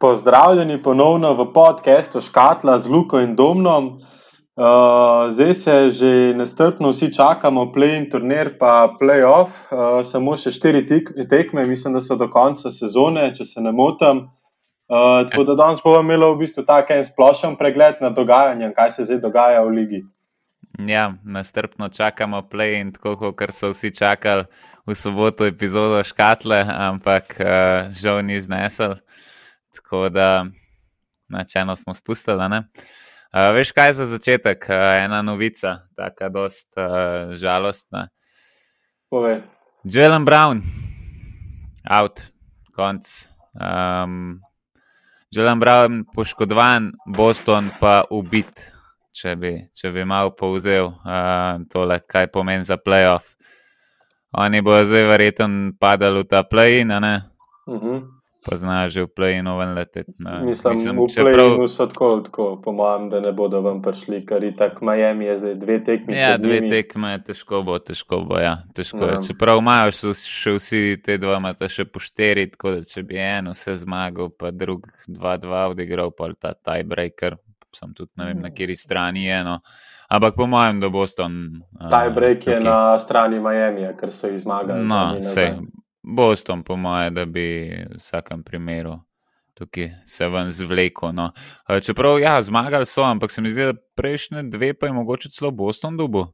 Pozdravljeni ponovno v podkastu Škatla z Luko in Domnom. Uh, zdaj se že nestrpno vsi čakamo, play in turnir, pa playoff. Uh, samo še štiri tekme, mislim, da so do konca sezone, če se ne motim. Uh, tako da danes bomo imeli v bistvu tako en splošen pregled na dogajanje, kaj se zdaj dogaja v ligi. Ja, nestrpno čakamo play in tako, kot so vsi čakali v soboto epizodo Škatle, ampak uh, žal ni znesel. Tako da, načelno smo spustili. Uh, veš, kaj za začetek? Uh, ena novica, tako dost uh, žalostna. Povej. Jalen Brown, out, konc. Um, Jalen Brown poškodovan, Boston pa ubit če bi, če bi malo povzel uh, tole, kaj pomeni za playoff. Oni bodo zdaj verjetno padali v ta play-in, uh mhm. -huh. Poznajo že v play-inu ven leteti. Mislim, Mislim v play-inu prav... so tako, tako po mojem, da ne bodo ven prišli, ker je tako Miami je zdaj dve tekme. Ja, dve tekme, težko bo, težko bo, ja, težko ja. je. Čeprav imajo še vsi te dva, imate še pošteri, tako da če bi en vse zmagal, pa drug dva, dva odigral, pa ta tiebreaker, sem tudi ne vem, na kateri strani je. No. Ampak po mojem, da Boston. Taj break je na strani Miami, ker so jih zmagali. No, vse. Boston, po mojem, da bi v vsakem primeru tukaj se ven zvlekel. No. Čeprav, ja, zmagali so, ampak se mi zdi, da prejšnje dve pa je mogoče celo Boston dubu.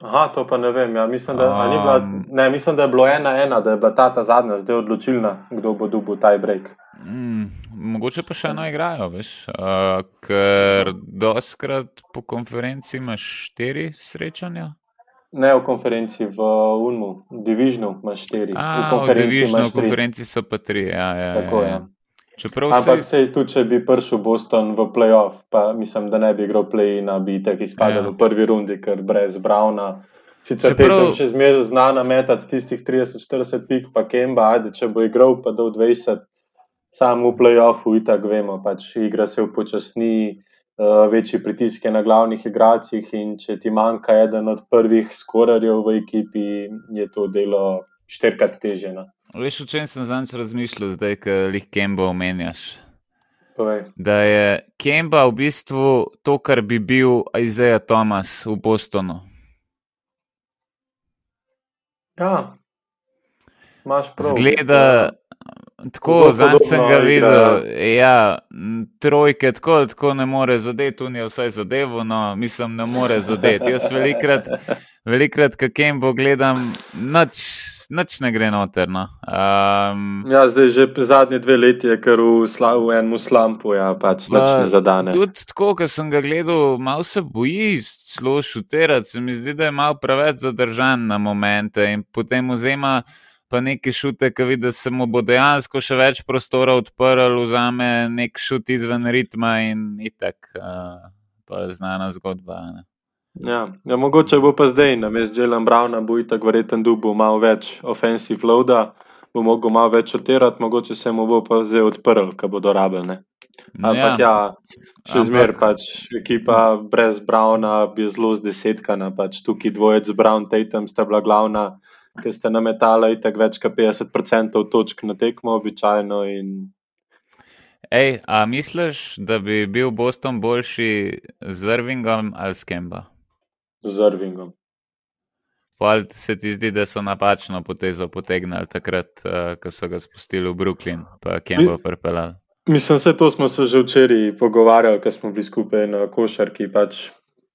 Aha, to pa ne vem. Ja. Mislim, da, um, bila, ne, mislim, da je bilo ena, ena, da je bila ta, ta zadnja, zdaj odločilna, kdo bo dubu taj break. Mm, mogoče pa še eno igrajo, veš, uh, ker doskrat po konferenci imaš štiri srečanja. Ne v konferenci, v UNMU, v Diviznu imaš štiri. A, v konferenci, v konferenci so pa tri. Ja, ja, Tako ja, ja. Ampak se... sej, tudi če bi prišel Boston v playoff, pa mislim, da ne bi igral play-in, bi tako izpadel ja. v prvi rundi, ker brez Brauna. Sicer Čeprav... še zmeraj znana metati tistih 30-40 pik, pa Kemba, ajde, če bo igral pa do 20, sam v playoffu, itak vemo, pač igra se upočasni, večji pritisk je na glavnih igralcih in če ti manjka eden od prvih skorarjev v ekipi, je to delo štirikrat teže. No. Veš, o čem sem zanj razmišljal, zdaj, ko jih Kemba omenjaš? Povej. Da je Kemba v bistvu to, kar bi bil Isaiah Thomas v Bostonu. Ja, imaš prav. Zgleda, Tako, zdaj sem ga videl. Ja, trojke tako, tako ne more zadeti, tu je vsaj zadevo, no, mislim, ne more zadeti. Jaz velikrat, velikrat kakem bo gledam, noč, noč ne gre noter. No. Um, ja, zdaj že zadnje dve leti je kar v, sla, v enem slampu, ja, pač noč ne zadane. Tudi tako, ko sem ga gledal, malo se boji, zelo šuterati, se mi zdi, da je malo preveč zadržan na momente in potem vzema pa neki šute, ki vidi, da se mu bo dejansko še več prostora odprl, vzame nek šut izven ritma in itak, uh, pa je znana zgodba. Ne. Ja, ja, mogoče bo pa zdaj, na mestu Jelen Browna, bo itak verjeten dubu malo več offensive loada, bo mogel malo več otirati, mogoče se mu bo pa zdaj odprl, ko bo dorabljene. Ampak ja, ja še zmeraj pač ekipa brez Browna bi zelo zdesetkana, pač tukaj dvojec Brown Tatum sta bila glavna ki ste nametali tako več kot 50% točk na tekmo, običajno. In... Ej, a misliš, da bi bil Boston boljši z Irvingom ali s Kemba? Z Irvingom. Ali se ti zdi, da so napačno potezo potegnili takrat, uh, ko so ga spustili v Brooklyn, pa Kemba pripeljali? Mislim, vse to smo se že včeraj pogovarjali, ko smo bili skupaj na košarki. Pač,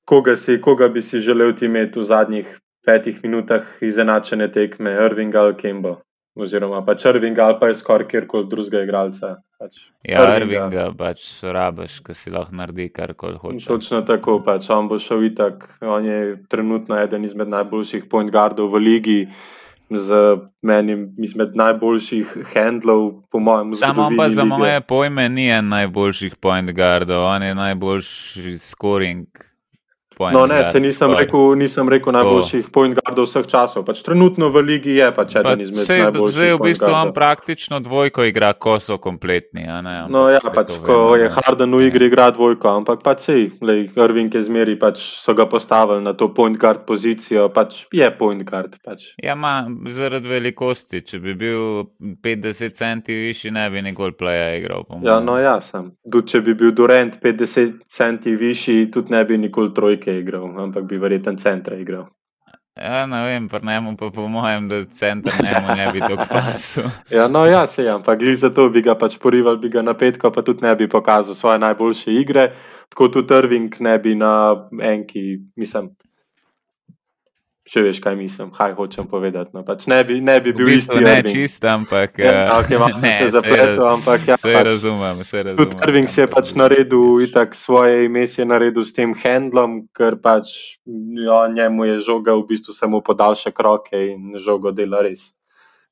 koga, si, koga bi si želel imeti v zadnjih petih minutah izenačene tekme, Irving ali Kembo. Oziroma, pač Irving ali pa je skoraj kjerkoli drugega igralca. Pač ja, Irving pač rabiš, ki si lahko naredi karkoli hoče. Točno tako, pač on bo šel itak. On je trenutno eden izmed najboljših point guardov v ligi. Z menim izmed najboljših handlov, po mojem, zgodovini. Samo pa za moje pojme ni en najboljših point guardov, on je najboljši scoring No, ne, se nisem rekel, nisem rekel najboljših point guardov vseh časov. Pač trenutno v ligi je pač eden izmed Sej, najboljših. zdaj v bistvu on praktično dvojko igra, ko so kompletni. Ne, No, ja, pač, ko vemo, je. Harden v igri, igra dvojko, ampak pač sej, lej, Irving je zmeri, pač so ga postavili na to point guard pozicijo, pač je point guard. Pač. Ja, ma, zaradi velikosti. Če bi bil 50 centi višji, ne bi nikoli pleja igral. Ja, no, ja, sem. Tudi če bi bil Durant 50 centi višji, tudi ne bi nikoli trojke igral, ampak bi verjeten centra igral. Ja, ne vem, pa njemu pa po mojem, da center njemu ne bi tako pasil. Ja, no, ja, se je, ampak glih zato bi ga pač porival, bi ga na petko, pa tudi ne bi pokazal svoje najboljše igre, tako tudi Irving ne bi na enki, mislim. Če veš, kaj mislim, kaj hočem povedati. No, pač ne, bi, ne bi V bil bistvu isti ne Irving. čist, ampak. Ja, eh, okay, ne, se zapletel, ampak ja, Saj pač, razumem, saj razumem. Tudi Irving si je pač naredil itak svoje ime, si je naredil s tem handlom, ker pač ja, njemu je žoga v bistvu samo podaljšek roke in žogo dela res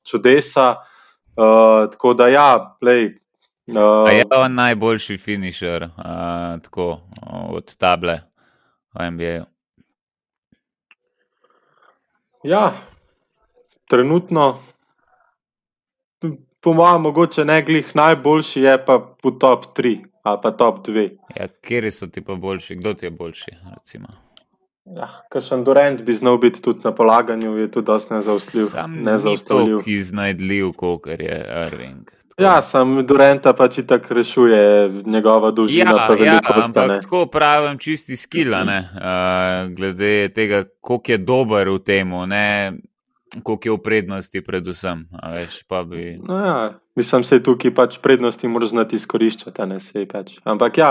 čudesa. Uh, tako da ja, play. Uh, A je on najboljši finišer, uh, tako od table v NBA? Ja, trenutno, po mojem, mogoče ne glih najboljši, je pa v top 3 ali pa top 2. Ja, kje so ti pa boljši, kdo ti je boljši? Recimo? Ja, Kakšen Durant bi znal biti tudi na polaganju, je tudi dosti nezaustavljiv. Sam ni nezaustavljiv. tako iznajdljiv, kot je Irving. Ja, sam Duranta pač itak rešuje njegova dolžina, Ja, ja, ampak tako pravim, čisti skila, ne, uh, glede tega, koliko je dober v tem, ne koliko je v prednosti, predvsem. Veš, bi, No, ja, mislim, se tukaj pač prednosti moraš znati izkoriščati, ne se pač. Ampak ja,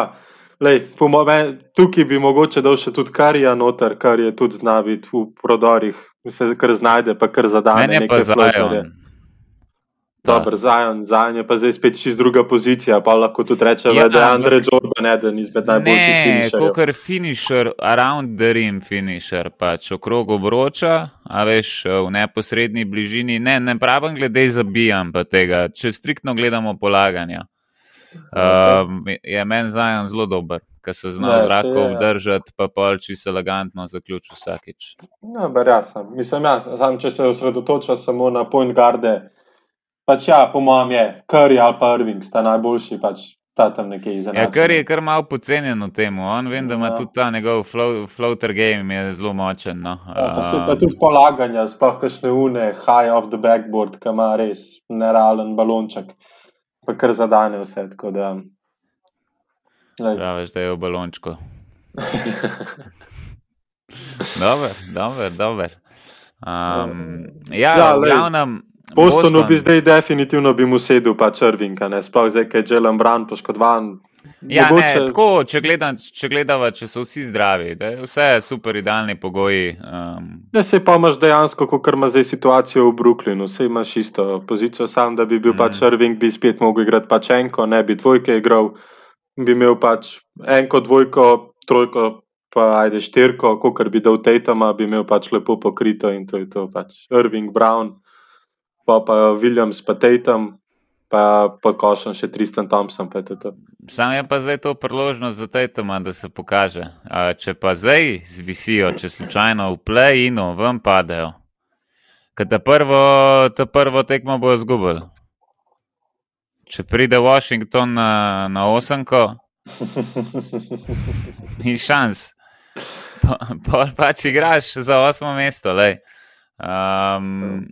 lej, mojem, tukaj bi mogoče dal še tudi karija noter, kar je tudi zna biti v prodorih, se kar znajde, pa kar zadane. neke pa floterje. Zajon. Dober, Zajon, Zajon je pa zdaj spet čist druga pozicija, pa lahko tudi reče, Ja, da je Andre ampak- Jordan eden izmed najboljših Ne, kot finisher, around the rim finisher, pač okrog obroča, a veš, v neposrednji bližini. Ne, ne pravim glede zabijam pa tega, če striktno gledamo polaganja. Um, je meni zajem zelo dober, ker se zna Ja, je, ja. obdržati, pa polči se elegantno zaključi vsakič. Ja, ber ja sem. Mislim, ja, sam, če se osredotoča samo na point garde, pač ja, po mojem je Curry ali pa Irving sta najboljši, pač ta tam nekje iza. Ja, kar je kar malo pocenjen v tem. On vem, da ima Ja. tudi ta njegov flow, floater game je zelo močen. No. Ja, pa se pa Um, tudi polaganja, sploh kakšne une, high off the backboard, ki ima res nerealen balonček, pa kar zadane vse. Tako da, lej. Praviš, da je v balončku. Dober, dober, dober. Um, ja, Ja, ja v glavnem. Bostonu bi zdaj definitivno bi mu sedel pač Irving, ne sploh zdaj, ker je Jalen Brown poškodovan. Ja, Mogoče- ne, tako, če, gledam, če gledava, če so vsi zdravi, da je vse super, idealni pogoji. Um, Ne, se pa imaš dejansko, kot ima zdaj situacijo v Brooklynu, vse imaš isto pozicijo, sam da bi bil mm. pač. Irving, bi spet mogel igrati pač enko, ne bi dvojke igral, bi imel pač enko, dvojko, trojko, pa ajde štirko, kot bi dal Tatama, bi imel pač lepo pokrito in to je to pač Irving, Brown, pa pa Williams, pa Tatum, pa pod košem še Tristan Thompson, sam je pa zdaj to priložnost za Tatuma, da se pokaže. A, če pa zdaj zvisijo, če slučajno v play-inu ven padejo, ker ta prvo, ta prvo tekmo bo izgubil. Če pride Washington na, na osemko, ni šans. Pa, pa pač igraš za osmo mesto. lej. Um,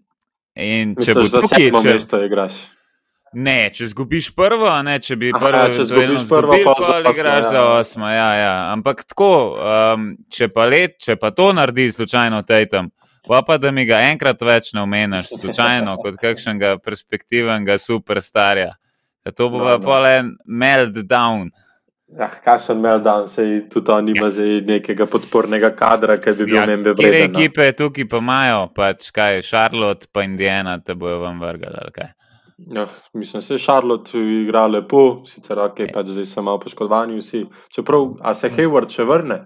in če bo Misliš, za tukaj, če, mesto igraš. ne, če zgubiš prvo, ne, če bi Aha, prvo če izgubiš prvo, zgubil, pa za pa osmo, igraš ja, za ja. osmo. Ja, ja. Ampak tako, um, če, pa let, če pa to naredi slučajno Tatum, pa pa da mi ga enkrat več ne omeniš, slučajno kot kakšnega perspektivnega superstarja. Ja, To bo No, pa no. pol en Ja, kakšen meltdown, se tudi on ima ja. nekega podpornega kadra, ki bi bil Ja, membe Kire vreden. no. ekipe tukaj pa imajo, pač kaj, Charlotte pa Indiana te bojo vam vrgali, ali kaj. Ja, mislim, da se Charlotte igra lepo, sicer ok, Ja. pač zdaj so malo poškodovani vsi. Čeprav, a se Hayward še vrne?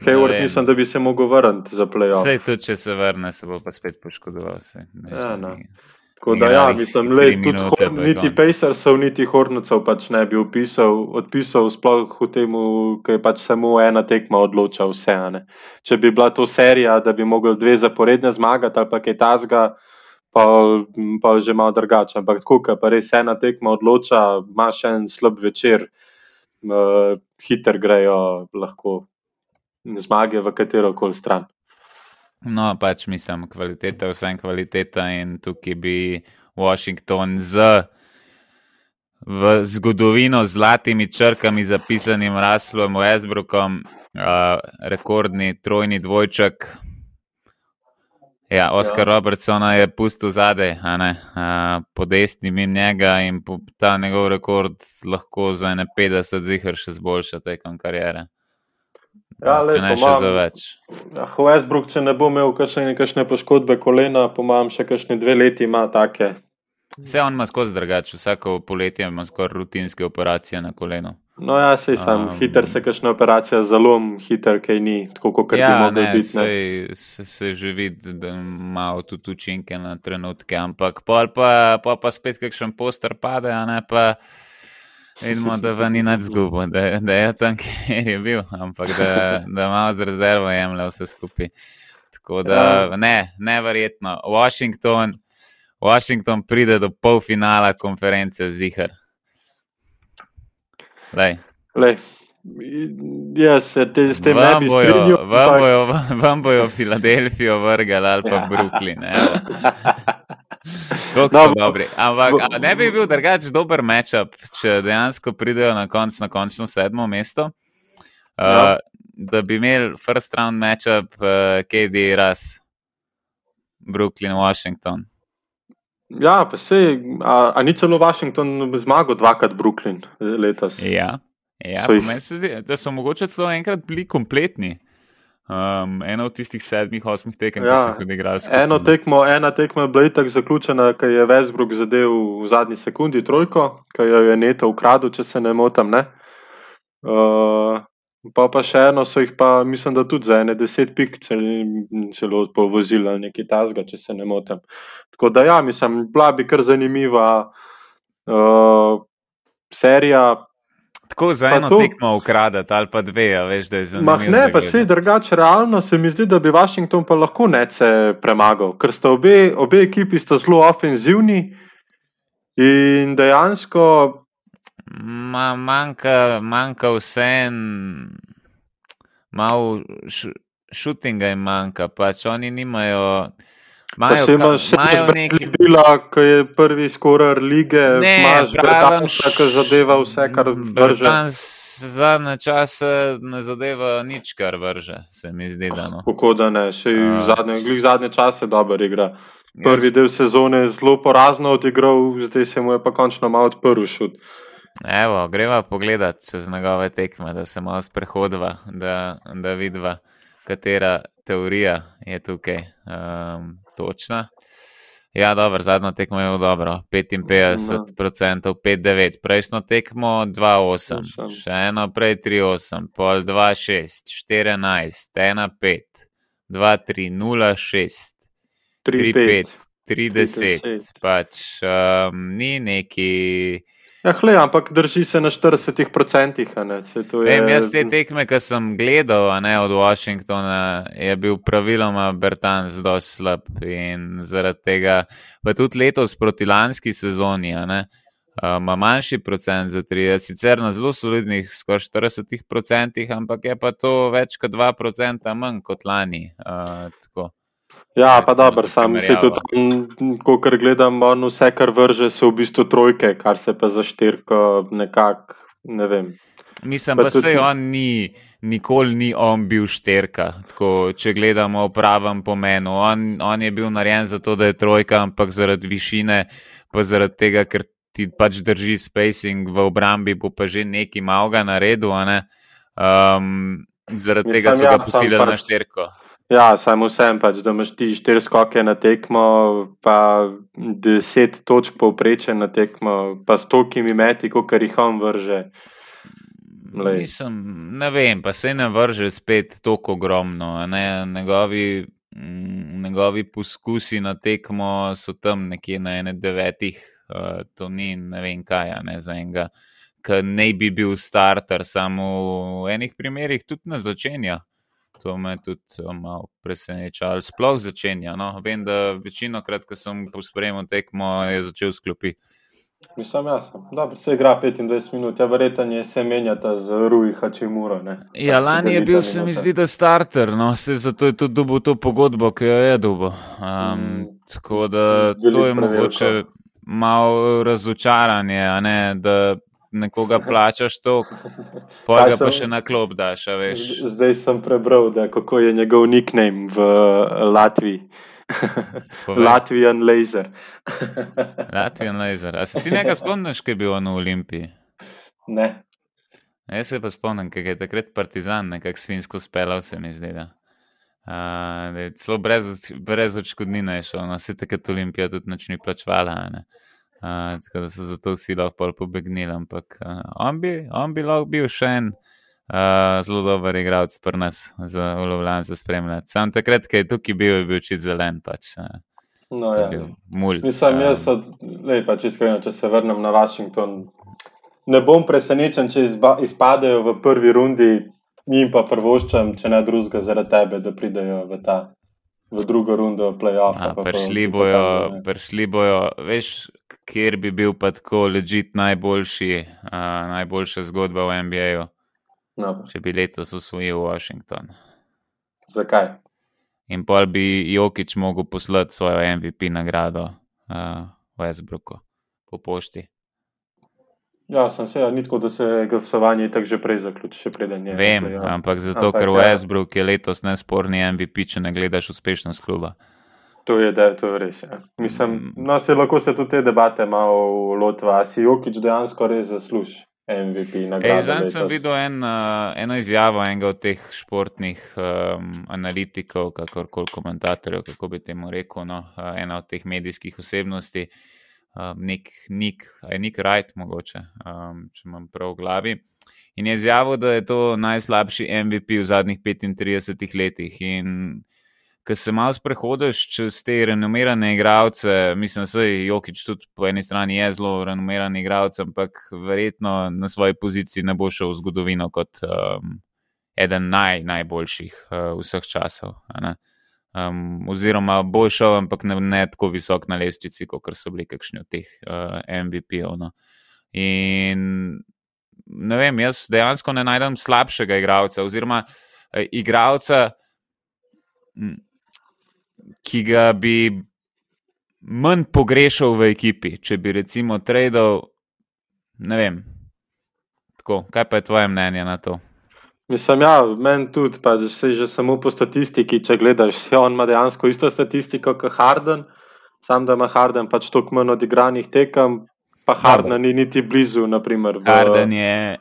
Hayward mislim, da bi se mogel vrniti za playoff. Sej tudi, če se vrne, se bo pa spet poškodoval. Sej, veš, Ja, da no. Tako da, ja, mislim, le, tudi hor, niti Pacersov, niti Hornocov pač ne bi opisal, odpisal, sploh v tem, ki je pač samo ena tekma odloča vse. Če bi bila to serija, da bi mogli dve zaporedne zmagati ali pa kaj tasga, pa, pa že malo drugače. Ampak tako, ker pa res ena tekma odloča, imaš en slab večer, uh, hiter grejo lahko zmage v katero koli stran. No, pač mislim, kvaliteta, vsem kvaliteta in tukaj bi Washington z v zgodovino z zlatimi črkami zapisanim Raslom Westbrookom, uh, rekordni trojni dvojček. Ja, Oscar ja. Robertsona je pustil zadaj, uh, po desni min njega in ta njegov rekord lahko za ne 50 zihar še zboljša tekom karijere. Ja, le, če ne še za več. Ja, Westbrook, če ne bo imel kakšne poškodbe kolena, pomam še kakšne dve leti ima take. Vse on ima skozi drugače, vsako poletje ima skoraj rutinske operacije na kolenu. No, ja, sej sem um, hiter, se kakšna operacija zelo hiter, kaj ni, tako kot ja, bi mogel biti. Sej, se, se že vidi, da ima tudi učinke na trenutke, ampak pol pa, pol pa spet kakšen poster pade, a ne pa. Vidimo, da pa ni nič zgubo, da, da je tam, kjer je bil, ampak da, da malo z rezervo jemlje vse skupaj. Tako da, ja. ne, neverjetno. Washington, Washington pride do polfinala konference Zihar. Lej. Lej. Jaz se te s tem vam bojo, vam, bojo, vam bojo Filadelfijo vrgali ali pa ja. Brooklyn. Kako so no, dobri. Ampak ne bi bil drugač dober matchup, če dejansko pridejo na konc na končno sedmo mesto. Uh, ja. Da bi imeli first round matchup, uh, KD, Ras, Brooklyn, Washington. Ja, pa se, a, a ni celo Washington zmagal dvakrat Brooklyn letos? Ja, ja meni se zdi, da so mogoče celo enkrat bili kompletni. Um, ena od tistih sedmih, osmih tekem, ja, ki so jih odigrali. Eno tekmo, ena tekma je bila tako zaključena, ker je Westbrook zadev v zadnji sekundi trojko, ker jo je neto ukradel, če se ne motim. Ne? Uh, pa pa še eno so jih pa, mislim, da tudi za ene deset pik celo povozili ali nekaj tasga, če se ne motim. Tako da ja, mislim, bila bi kar zanimiva uh, serija. Tako za eno to, tekmo ukradeti ali pa dve, veš, da je zanimivo. Mah ne, pa se drugače, realno se mi zdi, da bi Washington pa lahko nece premagal, ker sta obe, obe ekipi sta zelo ofenzivni in dejansko. Ma, manjka, manjka vse en, malo šutinga jim manjka, pač oni nimajo. Majo, ka, še imajo nekaj bila, ki je prvi skoraj lige, ne, imaš Britanska, ki zadeva vse, kar vrže. Zadnje čase ne zadeva nič, kar vrže, se mi zdi. Da, no. Kako da ne, še uh, zadnje, zadnje čase dobro igra. Prvi jaz. del sezone je zelo porazno odigral, zdaj se mu je pa končno malo odprl šut. Evo, greva pogledat čez njegove tekme, da se malo sprehodva, da, da vidva, katera teorija je tukaj. Um, točna. Ja, dobro, zadnjo tekmo je bilo dobro, 55%, 5-9, prejšnjo tekmo 2-8, še eno prej 3-8, pol 2-6, 14, 1-5, 2-3, 0-6, 3-5, 3-10, pač um, ni neki. Ja, hle, ampak drži se na 40%. Je... Vem, jaz te tekme, ki sem gledal ne, od Washingtona, je bil praviloma Bertan zelo slab. In zaradi tega, pa tudi letos proti lanski sezoni, ima manjši procent za 30, sicer na zelo solidnih, skoraj 40%, ampak je pa to več kot 2% manj kot lani. Uh, Ja, pa dobro, sam si tudi, ko gledam, on vse, kar vrže, so v bistvu trojke, kar se pa za štirko nekako, ne vem. Mislim, pa, pa tudi... se on ni, nikoli ni on bil štirka, tako, če gledamo v pravem pomenu. On, on je bil narejen zato, da je trojka, ampak zaradi višine, pa zaradi tega, ker ti pač drži spacing v obrambi, bo pa že neki malga naredil, ne? um, zaradi Mislim, tega so ga ja, posilili na pač štirko. Ja, samo vsem pač, da imaš ti štiri skoke na tekmo, pa deset točk povpreče na tekmo, pa s tokimi meti, kot jih on vrže. Mislim, ne vem, pa se ne vrže spet tako ogromno. Ne? Njegovi mm, njegovi poskusi na tekmo so tam nekje na ene devetih, uh, to ni ne vem kaj, ne za enega, ki ne bi bil starter, samo v enih primerih tudi ne začenja. To me tudi malo preseneča, ali sploh začenja. No? Vem, da večino krat, ko sem pospremil tekmo, je začel sklopiti. Mislim, jaz sem. Dobro, se igra 25 minut, ja, verjetno se menjata z Rui Hačimuro. Ja, lani je bil, se mi zdi, da starter, no, se zato je tudi dobil to pogodbo, ki jo je dobil. Um, mm, tako da to je mogoče malo razočaranje, ne, da nekoga plačaš toliko, pa ga pa še na klop daš. Zdaj sem prebral, da kako je njegov nickname v Latviji. Latvijan laser. Latvijan laser. A se ti nekaj spomniš, kaj je bilo na Olimpiji? Ne. Jaz se pa spomnim, kaj je takrat Partizan nekako svinsko speljal, se mi zdi. Da. Uh, celo brez, brez očkodnine je šel, no, se takrat Olimpija tudi nič ni plačvala. Uh, tako da so zato vsi lahko pobegnili. Ampak uh, on, bi, on bi lahko bil še en uh, zelo dober igralec pri nas, za ulovljan za spremljati. Sam takrat, ki je tukaj bil, je bil čist zelen. Pač, uh, no, ja. mulj, Mislim, jaz, od, lej, pač iskreno, če se vrnem na Washington, ne bom presenečen, če izba, izpadejo v prvi rundi. Mi pa prvoščam, če ne drugega, zaradi tebe, da pridejo v ta v drugo rundo play-off. Prišli bojo, prišli bojo, veš, kjer bi bil pa tako ležit najboljši, uh, najboljša zgodba v NBA-ju. No. Če bi letos usvojil Washington. Zakaj? In pol bi Jokič mogel poslati svojo MVP nagrado uh, Westbrooku po pošti. Ja, sem se, ni tako, da se je glasovanje tako že prej zaključilo, preden je. Vem, ja. ampak zato, ampak, ker ja. Westbrook je letos nesporni MVP, če ne gledaš uspešnost kluba. To je, da, to je res. Ja. Mislim, mm. no, se lahko se tudi te debate malo lotva, a si Jokič dejansko res zasluži. MVP. Zdaj sem videl en, uh, eno izjavo enega od teh športnih um, analitikov, kakorkoli komentatorjev, kako bi temu rekel, no, uh, ena od teh medijskih osebnosti, um, nek Nik, aj Nik Wright, mogoče, um, če imam prav v glavi. In je izjavil, da je to najslabši MVP v zadnjih 35 letih. In ki se malo sprehodiš čez te renomirane igralce, mislim, da je Jokič tudi po eni strani zelo renomiran igralec, ampak verjetno na svoji poziciji ne bo šel v zgodovino kot um, eden naj, najboljših uh, vseh časov. Um, oziroma, bo šel, ampak ne, ne tako visok na lestvici, kot so bili kakšni od teh uh, MVP-ov. No. In ne vem, jaz dejansko ne najdem slabšega igralca, oziroma uh, igralca ki ga bi manj pogrešal v ekipi, če bi recimo tradal. Ne vem. Tako, kaj pa je tvoje mnenje na to? Mislim, ja, meni tudi, pa se že samo po statistiki, če gledaš, ja, on ima dejansko isto statistiko kot Harden, sam da ima Harden pač toliko manj odigranih tekem, pa Harden ni niti blizu. Naprimer, v... Harden je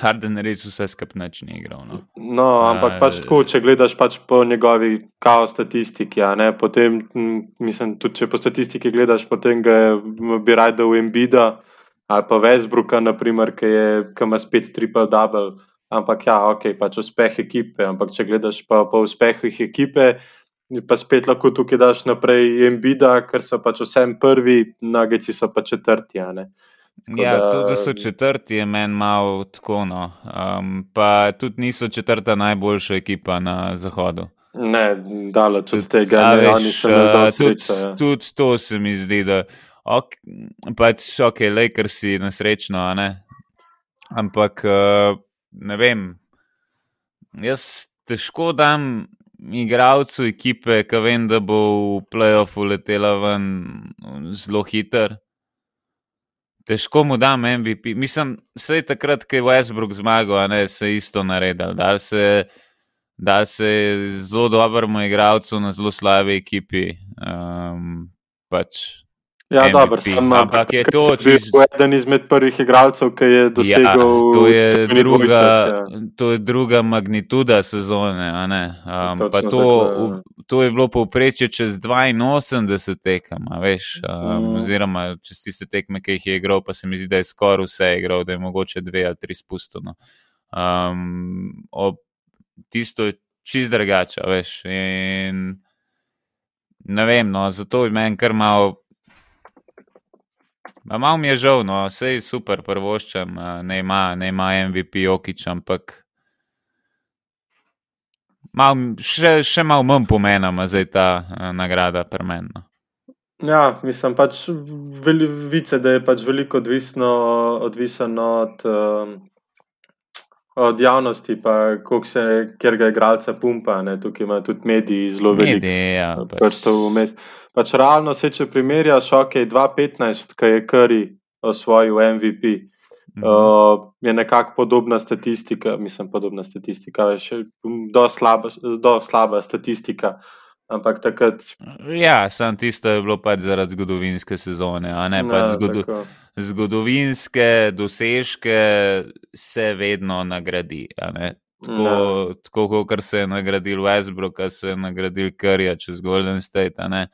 Harden res vse skupaj ni igral. No, no ampak uh, pač tako, če gledaš pač po njegovi kao statistiki, ne, potem, mislim, tudi če po statistiki gledaš, potem ga bi rad dal v Embida ali pa Westbrooka, naprimer, ki, je, ki ima spet triple double. Ampak ja, ok, pač uspeh ekipe. Ampak če gledaš pa po uspehih ekipe, pa spet lahko tukaj daš naprej Embida, ker so pač vsem prvi, nageci so pa četrti. Ja, da... tudi da so četrti, je meni malo tako. No. Um, pa tudi niso četrta najboljša ekipa na zahodu. Ne, daleč od tega, da oni še ne znajo. Tudi, ja. tudi to se mi zdi, da ok, pač ok, Lakers si nesrečno, ne? ampak uh, ne vem. Jaz težko dam igralcu ekipe, ki vem, da bo v playoffu letela ven zelo hiter težko mu dam MVP. Mislim, da je takrat, ko je Westbrook zmagal, ne, se je isto naredil. Da se, se zelo dobremu igralcu na zelo slabi ekipi. Um, pač Ja, dobro, sem ampak je to čist... eden izmed prvih igralcev, ki je dosegel. Ja, to, je druga, ja. to je druga magnituda sezone. Um, to, to, ja. to je bilo povprečje čez 82 tekem, veš, um, mm. oziroma čez tiste tekme, ki jih je igral, pa se mi zdi, da je skoraj vse igral, da je mogoče dve ali tri spustno. Um, tisto, čist drugače, veš. In ne vem, no, zato je meni kar malo. Malo mi je žal, no, vse je super, prvoščem, ne ima, ne ima MVP Okič, ampak mal, še, še malo manj pomena ima zdaj ta uh, nagrada premenna. Ja, mislim pač, vice, da je pač veliko odvisno, odvisno od. Uh od javnosti, pa koliko se, ker ga igralca pumpa, ne, tukaj ima tudi mediji zelo veliko. Ja, prstov vmes. Pač realno se, če primerjaš, ok, 2-15, ki je Kari osvojil MVP, -hmm. uh, je nekako podobna statistika, mislim, podobna statistika, še do slaba, do slaba statistika. Ampak takrat. Ja, samo tisto je bilo pač zaradi zgodovinske sezone, a ne pač ja, zgodo zgodovinske dosežke se vedno nagradi. Tako, no. tako kot se je nagradil Westbrook, se je nagradil Krija čez Golden State.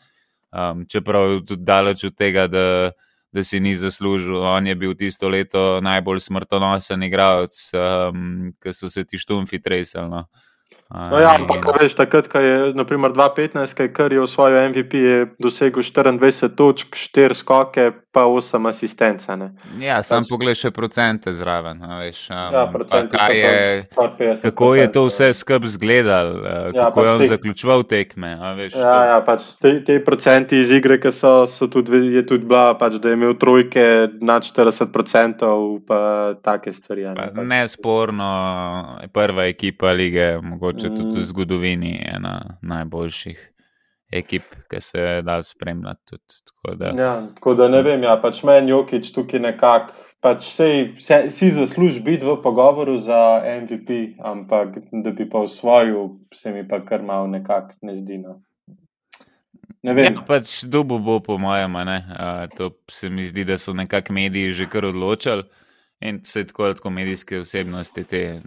Um, čeprav je tudi daleč od tega, da, da si ni zaslužil. On je bil tisto leto najbolj smrtonosen igralec, um, ki so se ti štumfi tresali. No. No, ja, ampak veš, takrat, ko je 2015, ki je kar je v svojo MVP dosegel 24 točk, 4 skoke, pa 8 asistence. Ne. Ja, sam pač, pogled še procente zraven. Veš, um, ja, procente je, pa, pa kako je to vse skupaj izgledal, uh, ja, kako pač je on te, zaključoval tekme. Veš, ja, ja, pač te, te procenti iz igre, ki so, so tudi, je tudi bila, pač, da je imel trojke nad 40 procentov, pa take stvari. Ne, pa, pač. Nesporno, prva ekipa lige, mogoče mogoče tudi v zgodovini ena najboljših ekip, ki se je dal spremljati. Tudi, tako, da. Ja, tako da ne vem, ja, pač meni Jokič tukaj nekako. Pač sej, vse, si zasluži biti v pogovoru za MVP, ampak da bi pa usvojil, se mi pa kar malo nekako ne zdi. No. Ne ja, pač dubo bo, po mojem, uh, to se mi zdi, da so nekako mediji že kar odločili. In se tako, tako medijske osebnosti, te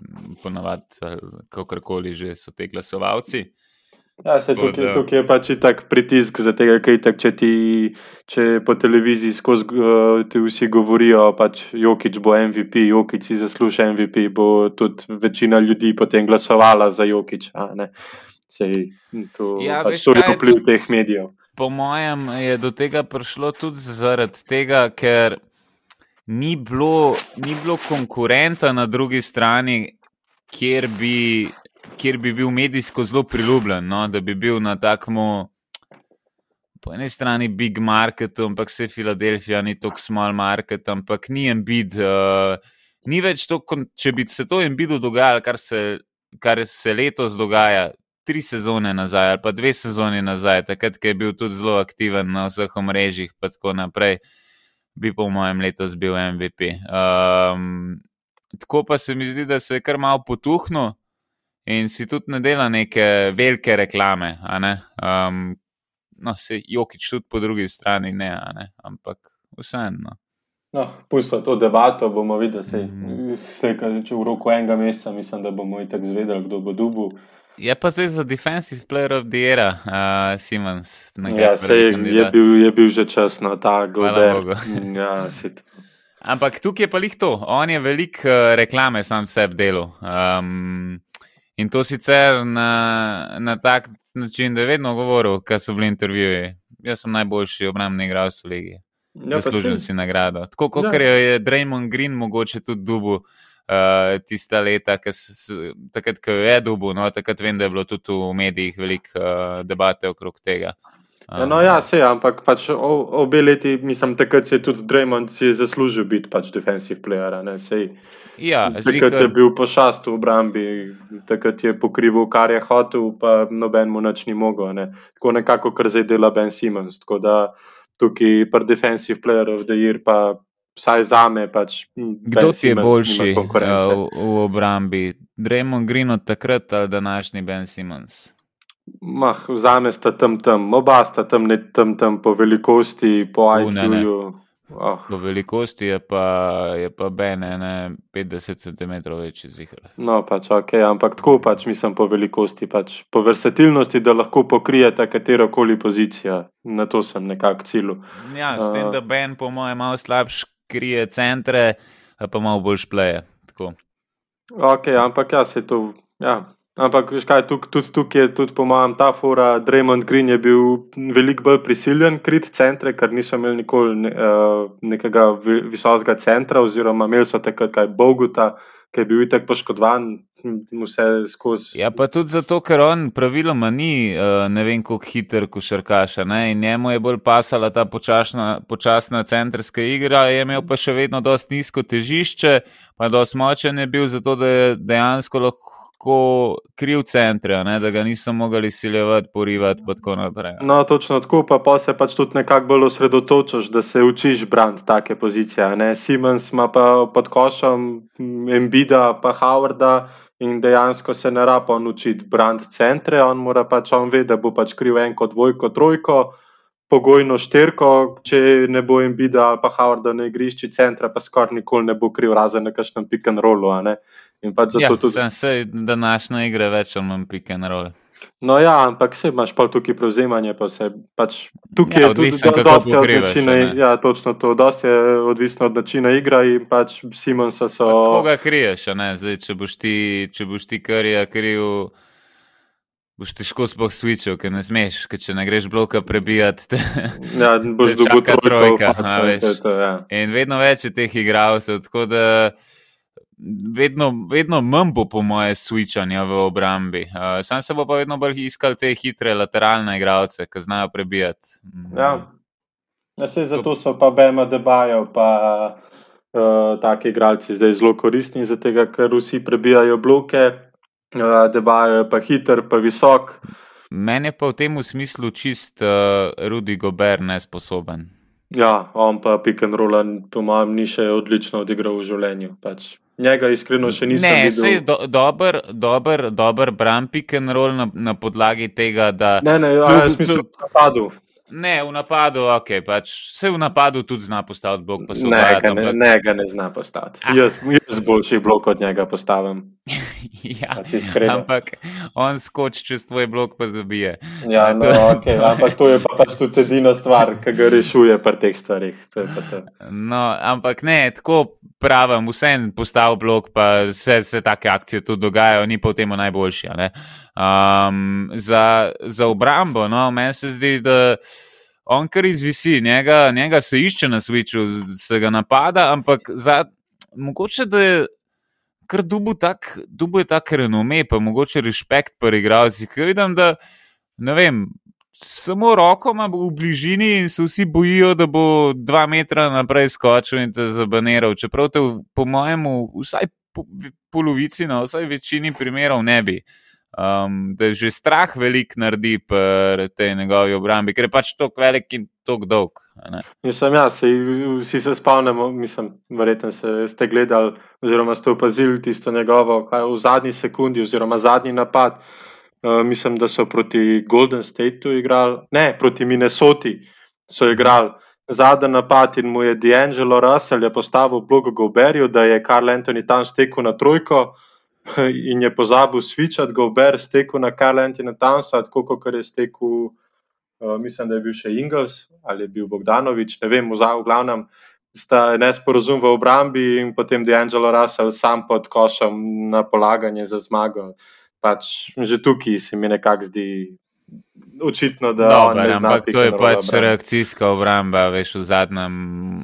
ponavadi, kako koli že so te glasovalci. Ja, se tukaj, tukaj je pač tak pritisk tega, kaj tak, če ti če po televiziji skozi uh, ti vsi govorijo, pač Jokič bo MVP, Jokič si zasluži MVP, bo tudi večina ljudi potem glasovala za Jokič. Sej, to, ja, pač veš, to je vpliv teh medijev. Po mojem je do tega prišlo tudi zaradi tega, ker ni bilo, ni bilo konkurenta na drugi strani, kjer bi, kjer bi bil medijsko zelo priljubljen, no? da bi bil na takem. Po eni strani big market, ampak se Filadelfija ni tako small market, ampak ni en bid. Uh, ni več to, če bi se to en bidu dogajalo, kar kar se letos dogaja, tri sezone nazaj ali pa dve sezoni nazaj, takrat, ko je bil tudi zelo aktiven na vseh omrežjih in tako naprej. Uh, bi po mojem letos bil MVP. Um, tako pa se mi zdi, da se je kar malo potuhnil in si tudi ne dela neke velike reklame. Ne? Um, no, se jokič tudi po drugi strani ne, ne? ampak vseeno. No, Pustite to debato, bomo videli, se, mm. slejka, če v roku enega meseca, mislim, da bomo i tako zvedeli, kdo bo dubov. Je pa zdaj za Defensive Player of the Year, uh, Simons. Ja, se je, je, bil, je bil že čas na ta glede. Ja, Ampak tukaj je pa jih to. On je velik uh, reklame sam sebi delo. Um, in to sicer na, na tak način, da je vedno govoril, kaj so bili intervjuji. Jaz sem najboljši obrambni igralec v ligi. Ja, Zaslužil si nagrado. Tako kot ja. je Draymond Green mogoče tudi dubu uh, tista leta, takrat, ko je dubu, no, takrat vem, da je bilo tudi v medijih veliko uh, debate okrog tega. Ja, no, ja, se ampak pač obe leti, mislim, takrat se je tudi Draymond zaslužil biti pač defensive player. Ja, takrat je bil pošast v obrambi, takrat je pokrival, kar je hotel, pa noben mu nič ni mogel. Ne. Tako nekako, kar zdaj dela Ben Simmons. Tako da tukaj, pri defensive player of the year, pa vsaj za me. Pač, Kdo ti je boljši uh, v, v obrambi? Draymond Green od takrat ali današnji Ben Simmons? Mah, za me sta tam tam, oba sta tam, ne tam tam po velikosti, po IQ-ju. Oh. Po velikosti je pa, je pa Ben, ne 50 cm večji zihar. No, pač ok, ampak tako pač mislim po velikosti, pač po versatilnosti, da lahko pokrijete katero koli pozicijo. Na to sem nekako cilju. Ja, s tem, uh, da Ben po mojem malo slabši krije centre, pa malo bolj špleje. Ok, ampak ja, se to. Ja. Ampak, veš kaj, tuk, tudi tukaj je, tudi po mojem, ta fora, Draymond Green je bil veliko bolj prisiljen kriti centre, ker niso imeli nikoli ne, uh, nekega visokega centra, oziroma imeli so takrat kaj Boguta, ki je bil itek poškodovan, vse skozi. Ja, pa tudi zato, ker on praviloma ni uh, ne vem, kako hiter košarkaša. Njemu je bolj pasala ta počasna, počasna centrska igra, je imel pa še vedno dosti nizko težišče, pa dosti močen je bil, zato da je dejansko lahko. Kriv centre, ne, da ga niso mogli siljevati, porivati, in tako naprej. No, točno tako, pa, pa se pač tudi nekako bolj osredotočaš, da se učiš brati take pozicije. Simons ima pa pod košem Embida, pa Howarda, in dejansko se ne rapa naučiti brand centre, on mora pač on vedeti, da bo pač kriv eno, dvojko, trojko, pogojno šterko, če ne bo jim bida ali pa Howard na igrišču centra, pa skoraj nikoli ne bo kriv razen na kakšnem pick and rollu. In pač zato ja, tudi. Sem se, da naša igra več ali manj pick and roll. No, ja, ampak se imaš pa tukaj prevzemanje, pa se pač tukaj ja, je odvisno od načina. Ja, točno to, dosti je odvisno od načina igre in pač Simonsa so. Koga kriješ, ne? Zdaj, če boš ti, če boš ti kar je kriv. Boš težko sploh switchil, ker ne smeš, ker če ne greš bloka prebijati. Te, ja, boš dobil trojka. Pač, to, ja. In vedno več je teh igralcev, tako da vedno, vedno manj bo, po moje, switchanja v obrambi. Uh, sam se bo pa vedno bolj iskal te hitre lateralne igralce, ki znajo prebijati. Mm. Ja, ja se, zato so pa Bema debajo, pa uh, taki igralci zdaj zelo koristni, zato ker vsi prebijajo bloke, uh, debajo je pa hiter, pa visok. Meni je pa v tem smislu čist uh, Rudy Gober nesposoben. Ja, on pa Pick and Roll, po mojem, ni še odlično odigral v življenju. Pač. Njega iskreno še nisem ne, videl. Ne, do, dober, dober, dober bram pick and roll na, na podlagi tega, da. Ne, ne, ja, jaz mislim, da je padel. Ne, v napadu, ok, pač se v napadu tudi zna postaviti blok. Ne, ga ne, ne, ga ne zna postaviti. Ah. Jaz, jaz boljši blok od njega postavim. ja, pač ampak on skoči čez tvoj blok, pa zabije. Ja, no, okay, ampak to je pa pač tudi edina stvar, ki ga rešuje pri teh stvarih. No, ampak ne, tako pravim, vsem postavil blok, pa se, se take akcije tudi dogajajo, ni pa v tem najboljši. Um, za, za obrambo, no, meni se zdi, da on kar izvisi, njega, njega se išče na switchu, se ga napada, ampak za, mogoče da je. Ker dubu tak, dubu je tako renome, pa mogoče respekt pri igralcih. Ker vidim, da ne vem, samo roko ima v bližini in se vsi bojijo, da bo dva metra naprej skočil in te zabaniral. Čeprav te, po mojemu, vsaj po, polovici, no, vsaj večini primerov ne bi. Uh, um, da že strah velik naredi pri tej njegovi obrambi, ker je pač tako velik in tako dolg. Mislim, ja, se, vsi se spomnimo, mislim, verjetno se, ste gledali, oziroma ste opazili tisto njegovo, kaj v zadnji sekundi, oziroma zadnji napad. Uh, mislim, da so proti Golden Stateu igrali, ne proti Minnesoti so igrali. Zadnji napad in mu je D'Angelo Russell postavil blog Goberju, da je Karl Anthony tam stekel na trojko, uh, in je pozabil switchati, Gober stekel na Karlentina Townsa, tako kot je stekel, uh, mislim, da je bil še Ingels ali je bil Bogdanovič, ne vem, v glavnem. Sta nesporazum v obrambi in potem D'Angelo Russell sam pod košem na polaganje za zmago. Pač že tukaj se mi nekako zdi očitno, da Dobar, ampak to je pač obramba. reakcijska obramba, veš, v zadnjem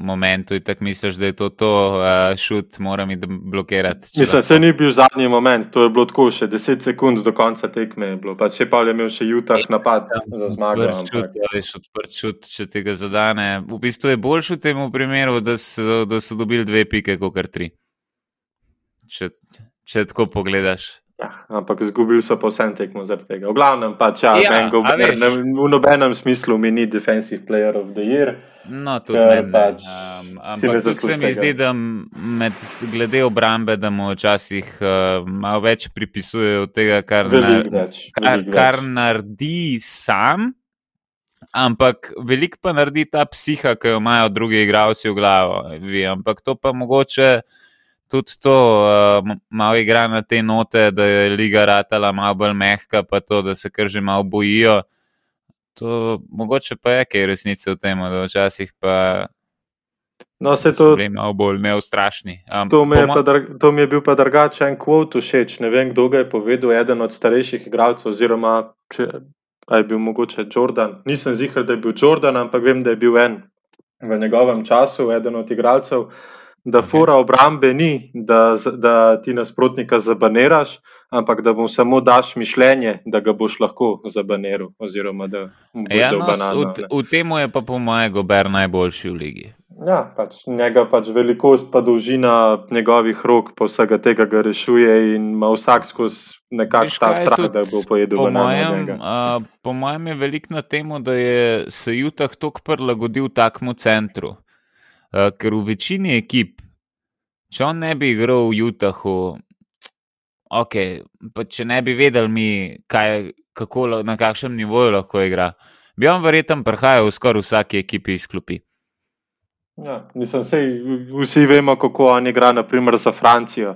momentu. Tako misliš, da je to to, uh, šut, moram jih blokirati. Mislim, se ni bil zadnji moment, to je bilo tako še 10 sekund do konca tekme. Pač če pa je imel še jutah napad ja, za zmago. Čut, ja, veš, odprt čut, če tega zadane. V bistvu je boljš v tem primeru, da so, da so dobili dve pike, kot kar tri. Če, če tako pogledaš. Ja, ampak izgubili so posebno tekmo zaradi tega. V glavnem, pa če ja, ne, ne, v nobenem smislu mi ni defensive player of the year. No, tudi ne. Pač um, ampak tudi se mi zdi, da med, glede obrambe, da mu včasih uh, malo več pripisujejo tega, kar, na, več, kar, kar naredi sam. Ampak veliko pa naredi ta psiha, ki jo imajo drugi igravci v glavo. Ampak to pa mogoče tudi to uh, malo igra na te note, da je liga ratala malo bolj mehka, pa to, da se kar že malo bojijo. To mogoče pa je, kaj resnice v tem, da včasih pa. No, se to. Malo bolj neustrašni. Um, to, mi mo dra, to mi je bil pa drugačen kvot všeč. Ne vem, kdo ga je povedal, eden od starejših igralcev, oziroma če je bil mogoče Jordan. Nisem zihar, da je bil Jordan, ampak vem, da je bil en v njegovem času, eden od igralcev. Da, fora obrambe ni, da, da ti nasprotnika zabaneraš, ampak da mu samo daš mišljenje, da ga boš lahko zabaniral. Ja, no, v, v tem je pa po mojem gober najboljši v ligi. Ja, pač njega pač velikost, pa dolžina njegovih rok, pa vsega tega ga rešuje in ima vsak skozi nekakšen ta strah, da bo pojedel po mojem, uh, po mojem je veliko na tem, da je se Jutah tako prilagodil takmu centru. Uh, ker v večini ekip, če on ne bi igral v Jutahu, okay, če ne bi vedeli mi, kaj, kako, na kakšnem nivoju lahko igra, bi on verjetno prihajal v skoraj vsaki ekipi izklopi. Ja, mislim, sej, vsi vemo, kako on igra, naprimer za Francijo,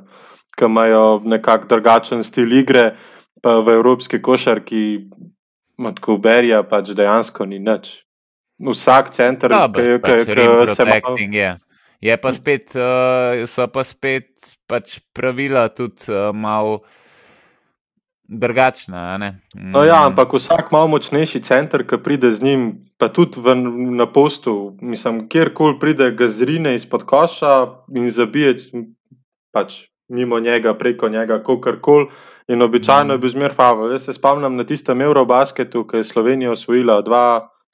ki imajo nekako drugačen stil igre, pa v evropski košarki, kot Berija, pač dejansko ni nič. Vsak center, ki je pač se lahko. Je pa spet, uh, so pa spet pač pravila tudi uh, malo drugačna. Mm. No, ja, ampak vsak malo močnejši center, ki pride z njim, pa tudi v, na postu, mislim, kjerkoli pride, ga zrine izpod koša in zabije pač mimo njega, preko njega, kakorkoli. In običajno je bil zmer favo. Jaz se spomnim na tistem Eurobasketu, ki je Slovenija osvojila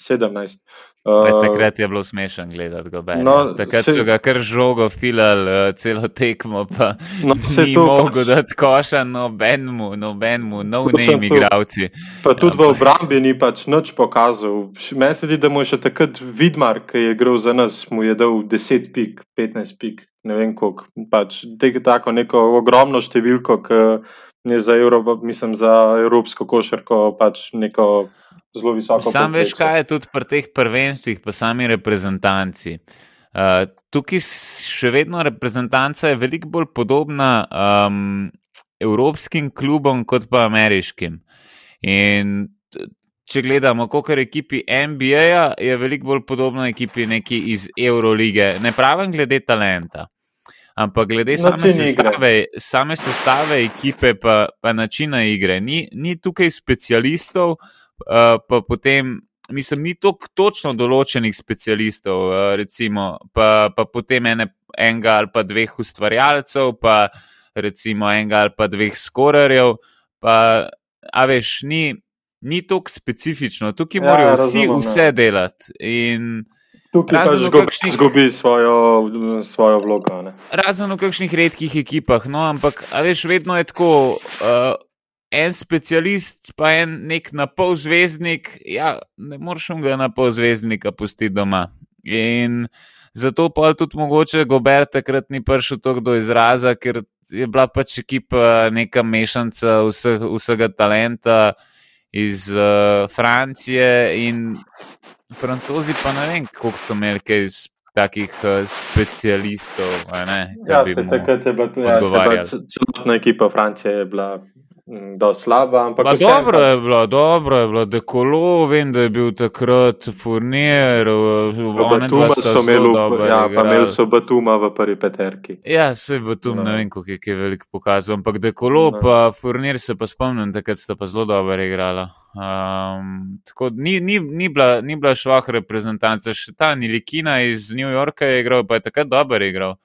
2017. Uh, takrat je bilo smešen gledati ga. No, takrat se, so ga kar žogo filali, uh, celo tekmo, pa no, ni mogel dati koša nobenemu, nobenemu, novnejmi igravci. Pa tudi v obrambi ni pač nič pokazal. Meni se zdi, da mu je še takrat Vidmar, ki je igral za nas, mu je dal 10 pik, 15 pik, ne vem koliko. Pač tako neko ogromno številko, ki je za, Evropo, mislim, za evropsko košarko pač neko zelo visoko. Sam veš, kaj je tudi pri teh prvenstvih, pa sami reprezentanci. Uh, tukaj še vedno reprezentanca je veliko bolj podobna um, evropskim klubom kot pa ameriškim. In če gledamo, koliko je ekipi NBA, je veliko bolj podobna ekipi neki iz Eurolige. Ne pravim glede talenta. Ampak glede no, same sestave, same sestave ekipe, pa, pa načina igre, ni, ni tukaj specialistov, uh, pa potem, mislim, ni tako točno določenih specialistov, uh, recimo, pa, pa potem ene, enega ali pa dveh ustvarjalcev, pa recimo enega ali pa dveh skorarjev. Pa, a veš, ni, ni tako specifično, tukaj ja, morajo vsi razumem, vse ne. delati. In, Tukaj pač zgubi, kakšnih, zgubi svojo, svojo vlogo. Razen v kakšnih redkih ekipah, no, ampak veš, vedno je tako. Uh, en specialist, pa en nek na pol zvezdnik, ja, ne moreš ga na pol zvezdnika pustiti doma. In zato pa tudi mogoče Gober takrat ni prišel tako do izraza, ker je bila pač ekipa neka mešanca vseh, vsega talenta iz uh, Francije in francozi pa ne vem, koliko so imeli kaj. Takih uh, specialistov, ne, ja, se takrat je bila tudi ja, celotna ekipa Francije, je bila da slaba. Ampak ba, dobro je bilo, dobro je bilo, dekolo, vem, da je bil takrat furnir, Batuma so imeli, ja, pa imeli so Batuma v prvi peterki. Ja, se Batum, no. ne vem, koliko je, je veliko pokazal, ampak dekolo no. pa furnir se pa spomnim, takrat sta pa zelo dobro igrala. Um, tako, ni, ni, ni, bila, ni bila švah reprezentanca, še ta Nilikina iz New Yorka je igral, pa je takrat dobro igral.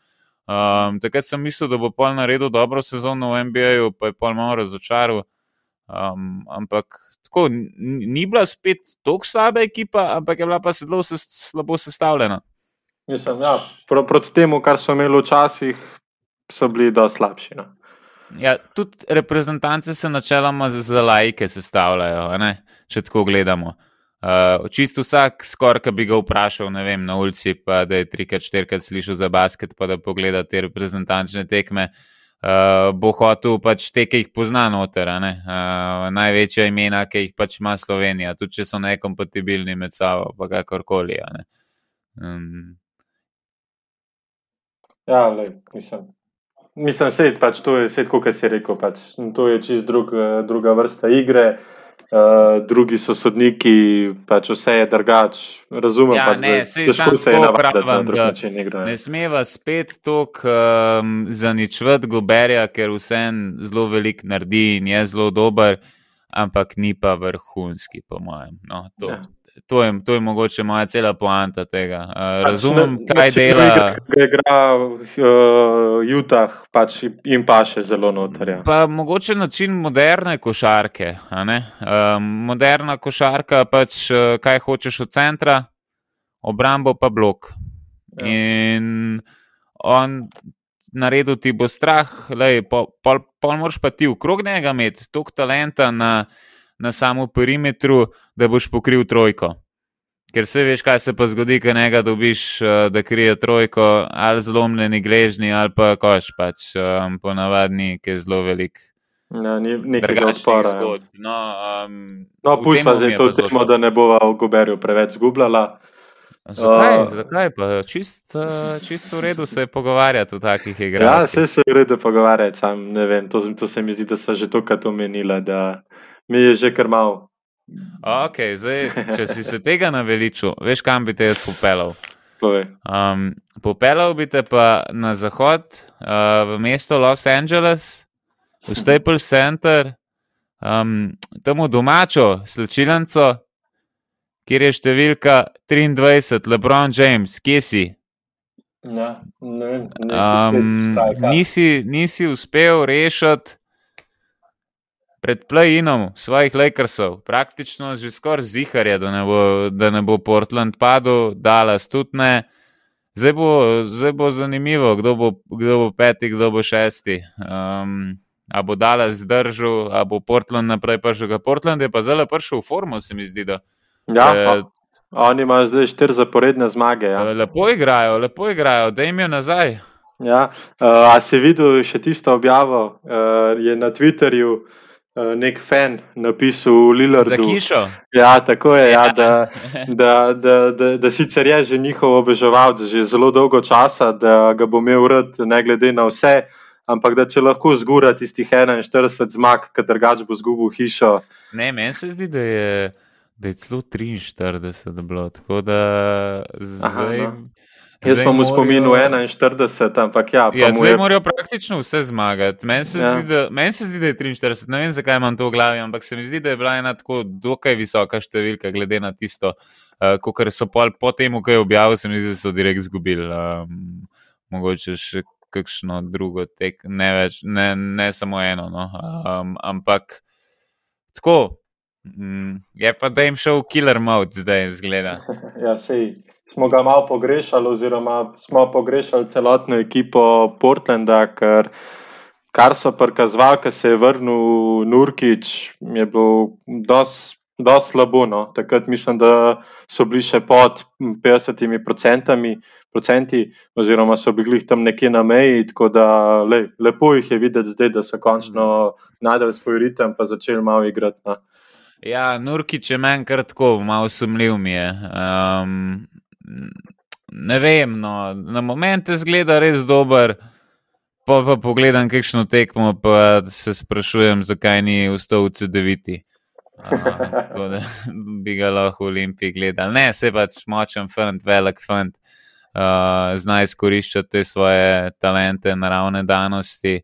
Um, takrat sem mislil, da bo pol naredil dobro sezono v NBA-ju, pa je pol malo razočaral. Um, ampak tako, ni bila spet tako slaba ekipa, ampak je bila pa zelo slabo sestavljena. Mislim, ja, pr proti temu, kar so imeli včasih, so bili da slabši. No. Ja, tudi reprezentance se načeloma za, za laike sestavljajo, če tako gledamo. Uh, čisto vsak, skoraj, ki bi ga vprašal vem, na ulici, pa da je trikrat, štirikrat slišal za basket, pa da pogleda te reprezentančne tekme, uh, bo hotel pač te, ki jih pozna noter, uh, največja imena, ki jih pač ima Slovenija, tudi če so nekompatibilni med sabo, pa kakorkoli. Um. Ja, le, mislim. Mislim, da je to, pač, kot si rekel, pač, to je čist drug, druga vrsta igre. Uh, drugi so sodniki, pač vse je drugač. Razumem, ja, pač, ne, da težko se je navaditi na drug način igro. Ne smeva spet toliko um, zaničvati goberja, ker vsem zelo velik naredi in je zelo dober, ampak ni pa vrhunski, po mojem. No, to, Ja. To, je, to je mogoče moja cela poanta tega. Uh, Pač razumem, ne- kaj če dela. igra, ki ga igra uh, Utah, pač jim paše zelo noter. Ja. Pa mogoče način moderne košarke. a ne? Um, moderna košarka pač uh, kaj hočeš od centra, obrambo pa blok. Ja. In on naredil ti bo strah, lej, pol, pol, pol moraš pa ti v krog njega imeti toliko talenta na, na samem perimetru, da boš pokril trojko. Ker se veš, kaj se pa zgodi, ko njega dobiš, eh, da krije trojko, ali zlomljeni gležni, ali pa koš, pač um, ponavadni, ki je zelo velik. Ja, ni Drugačnih odpora. ja. No, um, No, pušča zdaj to temo, da ne bova v Goberju preveč zgubljala. Zakaj, Uh, zakaj pa? Čist, uh, čist v redu se je pogovarjati o takih Ja, igrah. vse se je v redu pogovarjati, sam ne vem, to, to se mi zdi, da so že tokrat omenila, da mi je že kar malo. Okay, zdaj, če si se tega naveličil, veš, kam bi te jaz popeljal. Povej. Um, popeljal bi te pa na zahod, uh, v mesto Los Angeles, v Staples Center, um, tam v domačo slčilnico, kjer je številka 23, LeBron James, kje si? Ja, ne vem, Um, nisi, nisi uspel rešiti pred play-inom svojih Lakersov, praktično že skoraj zihar je, da ne bo, da ne bo Portland padel, Dallas tudi ne. Zdaj bo, zdaj bo zanimivo, kdo bo, kdo bo peti, kdo bo šesti. Um, a bo Dallas zdržal, a bo Portland naprej prišel. Portland je pa zelo prišel v formo, se mi zdi. Da. Ja, Eh, pa, oni imajo zdaj štiri zaporedne zmage. Ja. Lepo igrajo, lepo igrajo, da jim je nazaj. Ja, uh, a si videl še tisto objavo? Uh, je na Twitterju uh, nek fan napisal Za Lillardu. hišo. Ja, tako je, ja, da, da, da, da, da sicer je že njihov obeževalc že zelo dolgo časa, da ga bo imel rad, ne glede na vse, ampak da če lahko zgura tistih 41 zmag, ker drugač bo zgubil hišo. Ne, meni se zdi, da je, da je celo 43 bilo. Tako da zdaj. no. Jaz pa mu spominu 41, ampak ja, Ja, zdaj je. morajo praktično vse zmagati. Meni se, Ja. zdi, da, meni se zdi, da je 43, ne vem zakaj imam to v glavi, ampak se mi zdi, da je bila ena tako dokaj visoka številka, glede na tisto, uh, kot so pol, po tem, ko je objavil, se mi zdi, da so direkt izgubili. Um, mogoče še kakšno drugo tek, ne več, ne, ne samo eno. No. Um, ampak tako, mm, je pa da jim šel killer mode zdaj, zgleda. Ja, sej, smo ga malo pogrešali, oziroma smo pogrešali celotno ekipo Portlanda, ker kar so prikazovali, ko se je vrnil Nurkič, je bilo dosti dosti slabo. No. Takrat mislim, da so bili še pod 50 procentami. Procenti, oziroma so bili tam nekje na meji, tako da lej, lepo jih je videti zdaj, da so končno najdel svoj ritem in začeli malo igrati. No. Ja, Nurkič je meni kar tako, malo sumljiv mi je. Um, ne vem, no, na momente zgleda res dober. Pa, pa pogledam, kakšno tekmo, pa se sprašujem, zakaj ni vstal v CD9. Uh, tako da bi ga lahko v Olimpiji gledal. Ne, se pač močen fant, velik fant, uh, zna izkoriščati te svoje talente, naravne danosti.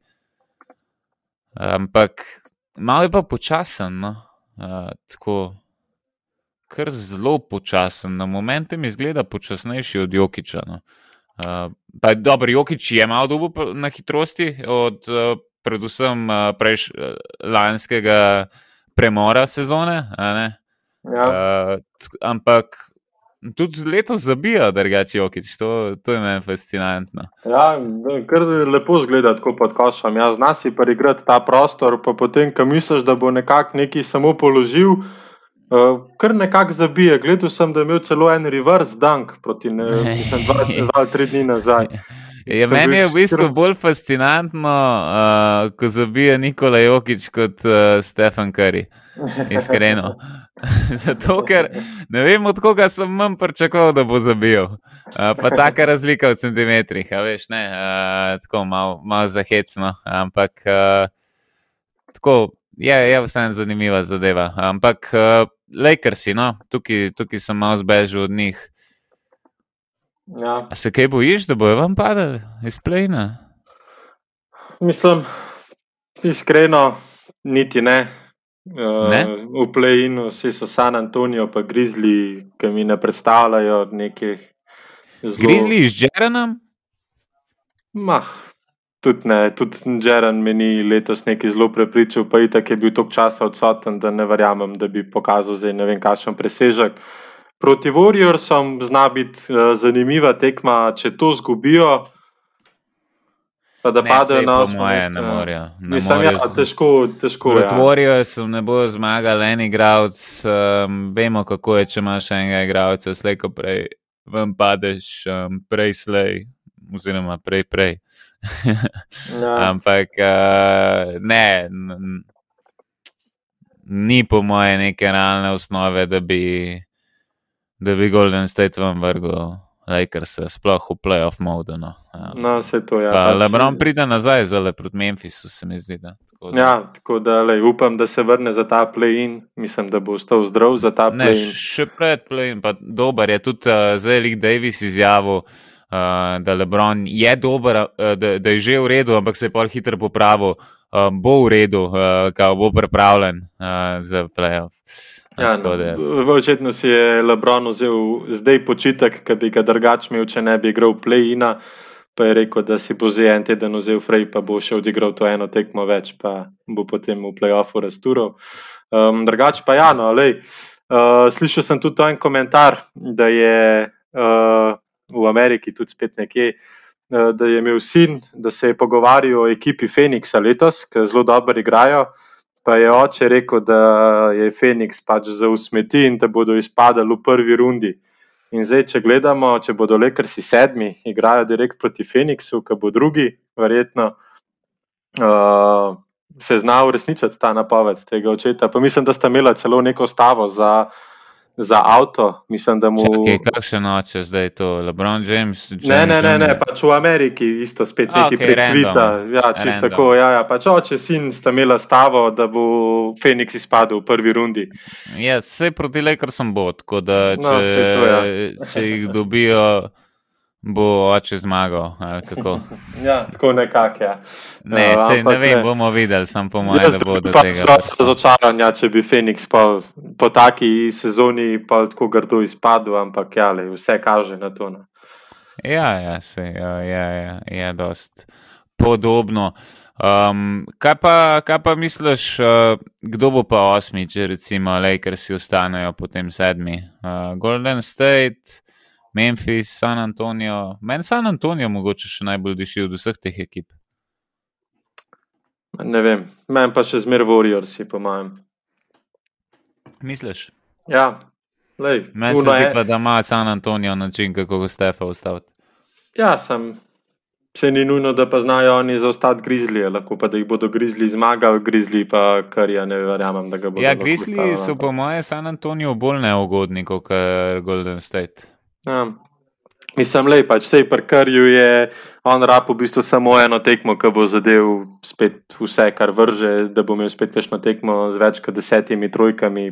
Ampak malo je pa počasen. No? Uh, tako, kar zelo počasen, na momente mi zgleda počasnejši od Jokiča. No. Uh, pa dobro, Jokič je malo dobil na hitrosti od uh, predvsem uh, prejš, uh, lanskega premora sezone. Ja. Uh, ampak tudi letos zabija, drugače Jokič, to, to je meni fascinantno. Ja, kar lepo zgleda tako pod košem. Ja, zna si pa igrati ta prostor, pa potem, ko misliš, da bo nekako neki samo položil, uh, kar nekako zabije. Gledal sem, da je imel celo en reverse dunk proti, ne, mislim, dva, dva ali tri dni nazaj. Je, Sem meni je v bistvu bolj fascinantno, uh, ko zabija Nikola Jokič kot uh, Stefan Curry. Iskreno. Zato, ker ne vem, od koga sem manj pričakoval, da bo zabil. Uh, pa taka razlika v centimetrih, a veš, ne, uh, tako malo mal zahecno. Ampak uh, tako, je, je vseeno zanimiva zadeva. Ampak uh, Lakersi, no, tukaj, tukaj sem malo zbežal od njih. Ja. A se kaj bojiš, da bojo vam padali iz plena? Mislim, iskreno, niti ne. Uh, Ne? v play-inu vsi so San Antonijo, pa Grizzly, ki mi ne predstavljajo nekih zelo. Grizzly z Jerenom? Mah, tudi ne, tudi Džeran me ni letos neki zelo prepričal, pa itak je bil toliko časa odsoten, da ne verjamem, da bi pokazal zdaj ne vem kakšen presežek. Proti Warriorsom zna biti uh, zanimiva tekma, če to zgubijo, pa da Ne, padejo na osmo moje mesto, ne ja. morejo. Mislim, ja, težko, težko je. Ja. Warriorsom ne bo zmagal en igralec. Um, vemo, kako je, če imaš enega igralca, slej ko prej, vam padeš, um, prej slej, oziroma prej prej. Ja. Ampak uh, ne, ni po moje neke realne osnove, da bi, da bi Golden State vam vrgel. Lakers, sploh v playoff modu. No. Um, No, vse to je. pa pač- Lebron pride nazaj, zelo proti Memphisu, se mi zdi. Da. Tako da- Ja, tako da lej, upam, da se vrne za ta play-in. Mislim, da bo ostal zdrav za ta Ne, play-in. še pred plejem, pa dober je tudi uh, zdaj Lik Davis izjavil, uh, da Lebron je dober, uh, da, da je že v redu, ampak se je pol hitro popravil, uh, bo v redu, uh, kao bo pripravljen uh, za playoff. Ja, no, v- očitno si je Lebron vzel zdaj počitek, ki bi ga drugač imel, če ne bi igral play-ina. Pa je rekel, da si bo zdaj en teden vzel frej, pa bo še odigral to eno tekmo več, pa bo potem v play-offu raztural. Um, drugač pa ja, no, lej, uh, slišal sem tudi en komentar, da je uh, v Ameriki tudi spet nekje. uh, Da je imel sin, da se je pogovarjal o ekipi Phoenixa letos, ki zelo dobro igrajo. Pa je oče rekel, da je Phoenix pač za usmeti in da bodo izpadali v prvi rundi. In zdaj, če gledamo, če bodo Lakersi sedmi, igrajo direkt proti Phoenixu, ki bo drugi, verjetno uh, se zna uresničiti ta napoved tega očeta. Pa mislim, da sta imela celo neko stavo za, za avto. Mislim, da mu. Čakaj, kakšen oče zdaj to? LeBron James? James Ne, ne, ne, ne, pač v Ameriki isto spet A, neki okej, prek random. Tvita. Ja, čisto tako. Ja, ja, pač oče, sin sta imela stavo, da bo Phoenix izpadel v prvi rundi. Ja, vse proti Lakersom bo, tako da če, No, to, ja. če jih dobijo, bo oče zmagal. Ja, tako nekako. Ja. Ne, Eh, sej, ne ampak vem, bomo videli, sam po mojem, Jaz da bo do tega. dosti razočaran, ja, če bi Phoenix pa po taki sezoni pa tako grdo izpadel, ampak ja, lej, vse kaže na to. No. Ja, ja, se, ja, ja, ja, je dost podobno. Um, kaj, pa, kaj pa misliš, uh, kdo bo pa osmi, če recimo Lakersi ostanejo potem sedmi? Uh, Golden State, Memphis, San Antonijo. Meni San Antonijo mogoče še najbolj diši od vseh teh ekip. Ne vem, meni pa še zmer Warriorsi, po mojem. Misliš? Ja, lej, Meni se zdi pa, da ima San Antonijo način, kako ga Stefa ustaviti. Ja, sem. Se ni nujno, da pa znajo oni zaostati grizlije, lahko pa da jih bodo grizli zmagali, grizli pa kar ja ne verjamem, da ga bodo. Ja, ustavili, so po moje San Antonijo bolj neugodni kot Golden State. Ja. Mislim, lej, pač sej pri Karju je on rab v bistvu samo eno tekmo, ki bo zadev spet vse, kar vrže, da bo imel spet kakšno tekmo z več kot desetimi trojkami.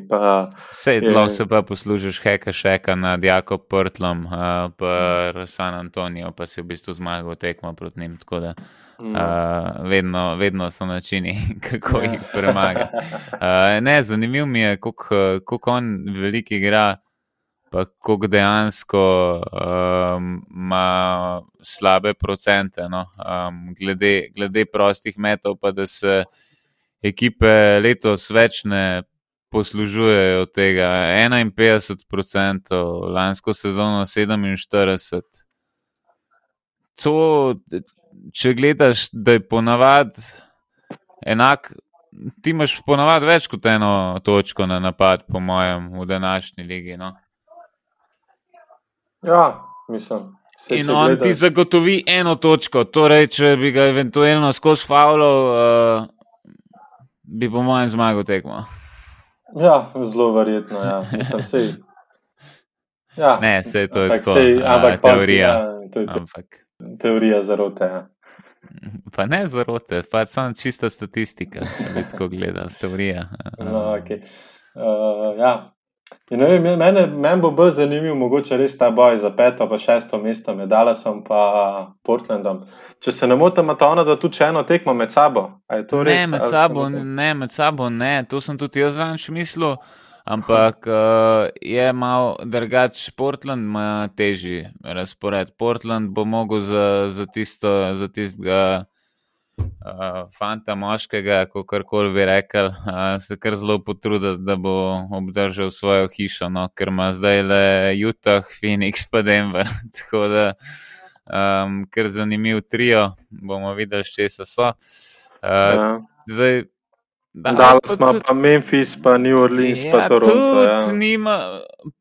Sej, Je- lahko se pa poslužiš heka šeka nad Jakob Prtlom, uh, pa San Antonijo, pa si v bistvu zmagal tekmo proti njim. Tako da mm, uh, vedno, vedno so načini, kako jih premaga. Uh, ne, zanimivo mi je, koliko on veliko igra, pa koliko dejansko um, ima slabe procente. No? Um, glede, glede prostih metov, pa da se ekipe letos več ne poslužujejo tega. 51%, lansko sezono 47%. To, če gledaš, da je ponavadi enak, ti imaš ponavadi več kot eno točko na napad, po mojem, v današnji ligi. No? Ja, mislim. saj In on gledaš- ti zagotovi eno točko, torej, če bi ga eventualno skozi faulov, uh, bi po mojem zmagal tekmo. Ja, zelo verjetno. Ja. Mislim, sej, ja. Ne, sej to je ampak tako, sej, a, ampak ti, teorija. Ja, to je Ampak. teorija zarote. Ja. Pa ne zarote, pa samo čista statistika, če bi tako gledal, teorija. No, okay. uh, ja. Mene men bo bolj zanimiv, mogoče res ta boj za peto, pa šesto mesto med Dallasom in Portlandom. Če se ne motim, ima ta ona dva tudi eno tekmo med sabo. Ne, med sabo ne, med sabo ne, to sem tudi jaz zanj mislil. Ampak uh, je malo drugač, Portland ima težji razpored. Portland bo mogel za, za, tisto, za tistega uh, fanta, moškega, kako koli bi rekel, uh, se kar zelo potruditi, da bo obdržal svojo hišo, no, ker ima zdaj le Utah, Phoenix, pa Denver. Tako da, um, ker zanimiv trio, bomo videli, če so. Uh, zdaj, Da, da smo tudi, pa Memphis, pa New Orleans, ja, pa Toronto. Tudi ja. nima,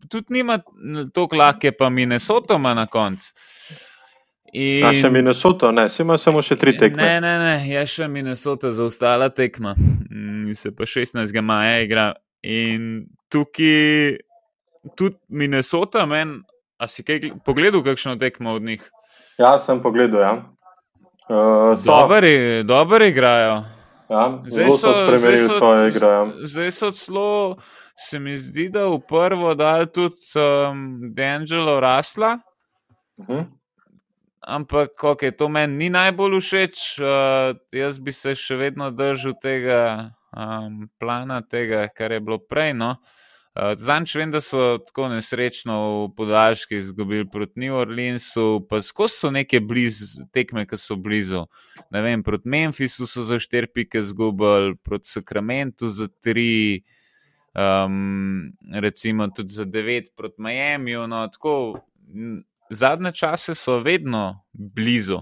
tud nima toliko lahke, pa Minnesota ima na koncu. In... A še Minnesota, ne, si ima samo še tri tekme. Ne, ne, ne, je še Minnesota za ostala tekma. In se pa 16. maja igra. In tukaj, tudi Minnesota, men, a si kaj pogledal, kakšno tekmo od njih? Ja, sem pogledal, ja. Uh, dobri, dobri igrajo. Ja, zdaj so spremenili svoje igre. Ja. Zdaj so celo, se mi zdi, da v prvo dal tudi um, D'Angelo Rasla. Uh mhm. -huh ampak okay, to meni ni najbolj všeč. Uh, jaz bi se še vedno držal tega um, plana, tega, kar je bilo prej. No. Uh, Zanč vem, da so tako nesrečno v podaljški izgubili proti New Orleansu, pa skozi so neke bliz, tekme, ki so blizu. Ne vem, proti Memphisu so za štiri pike izgubili, proti Sacramentu za tri, um, recimo tudi za devet proti Miami. No, tako, zadnje čase so vedno blizu,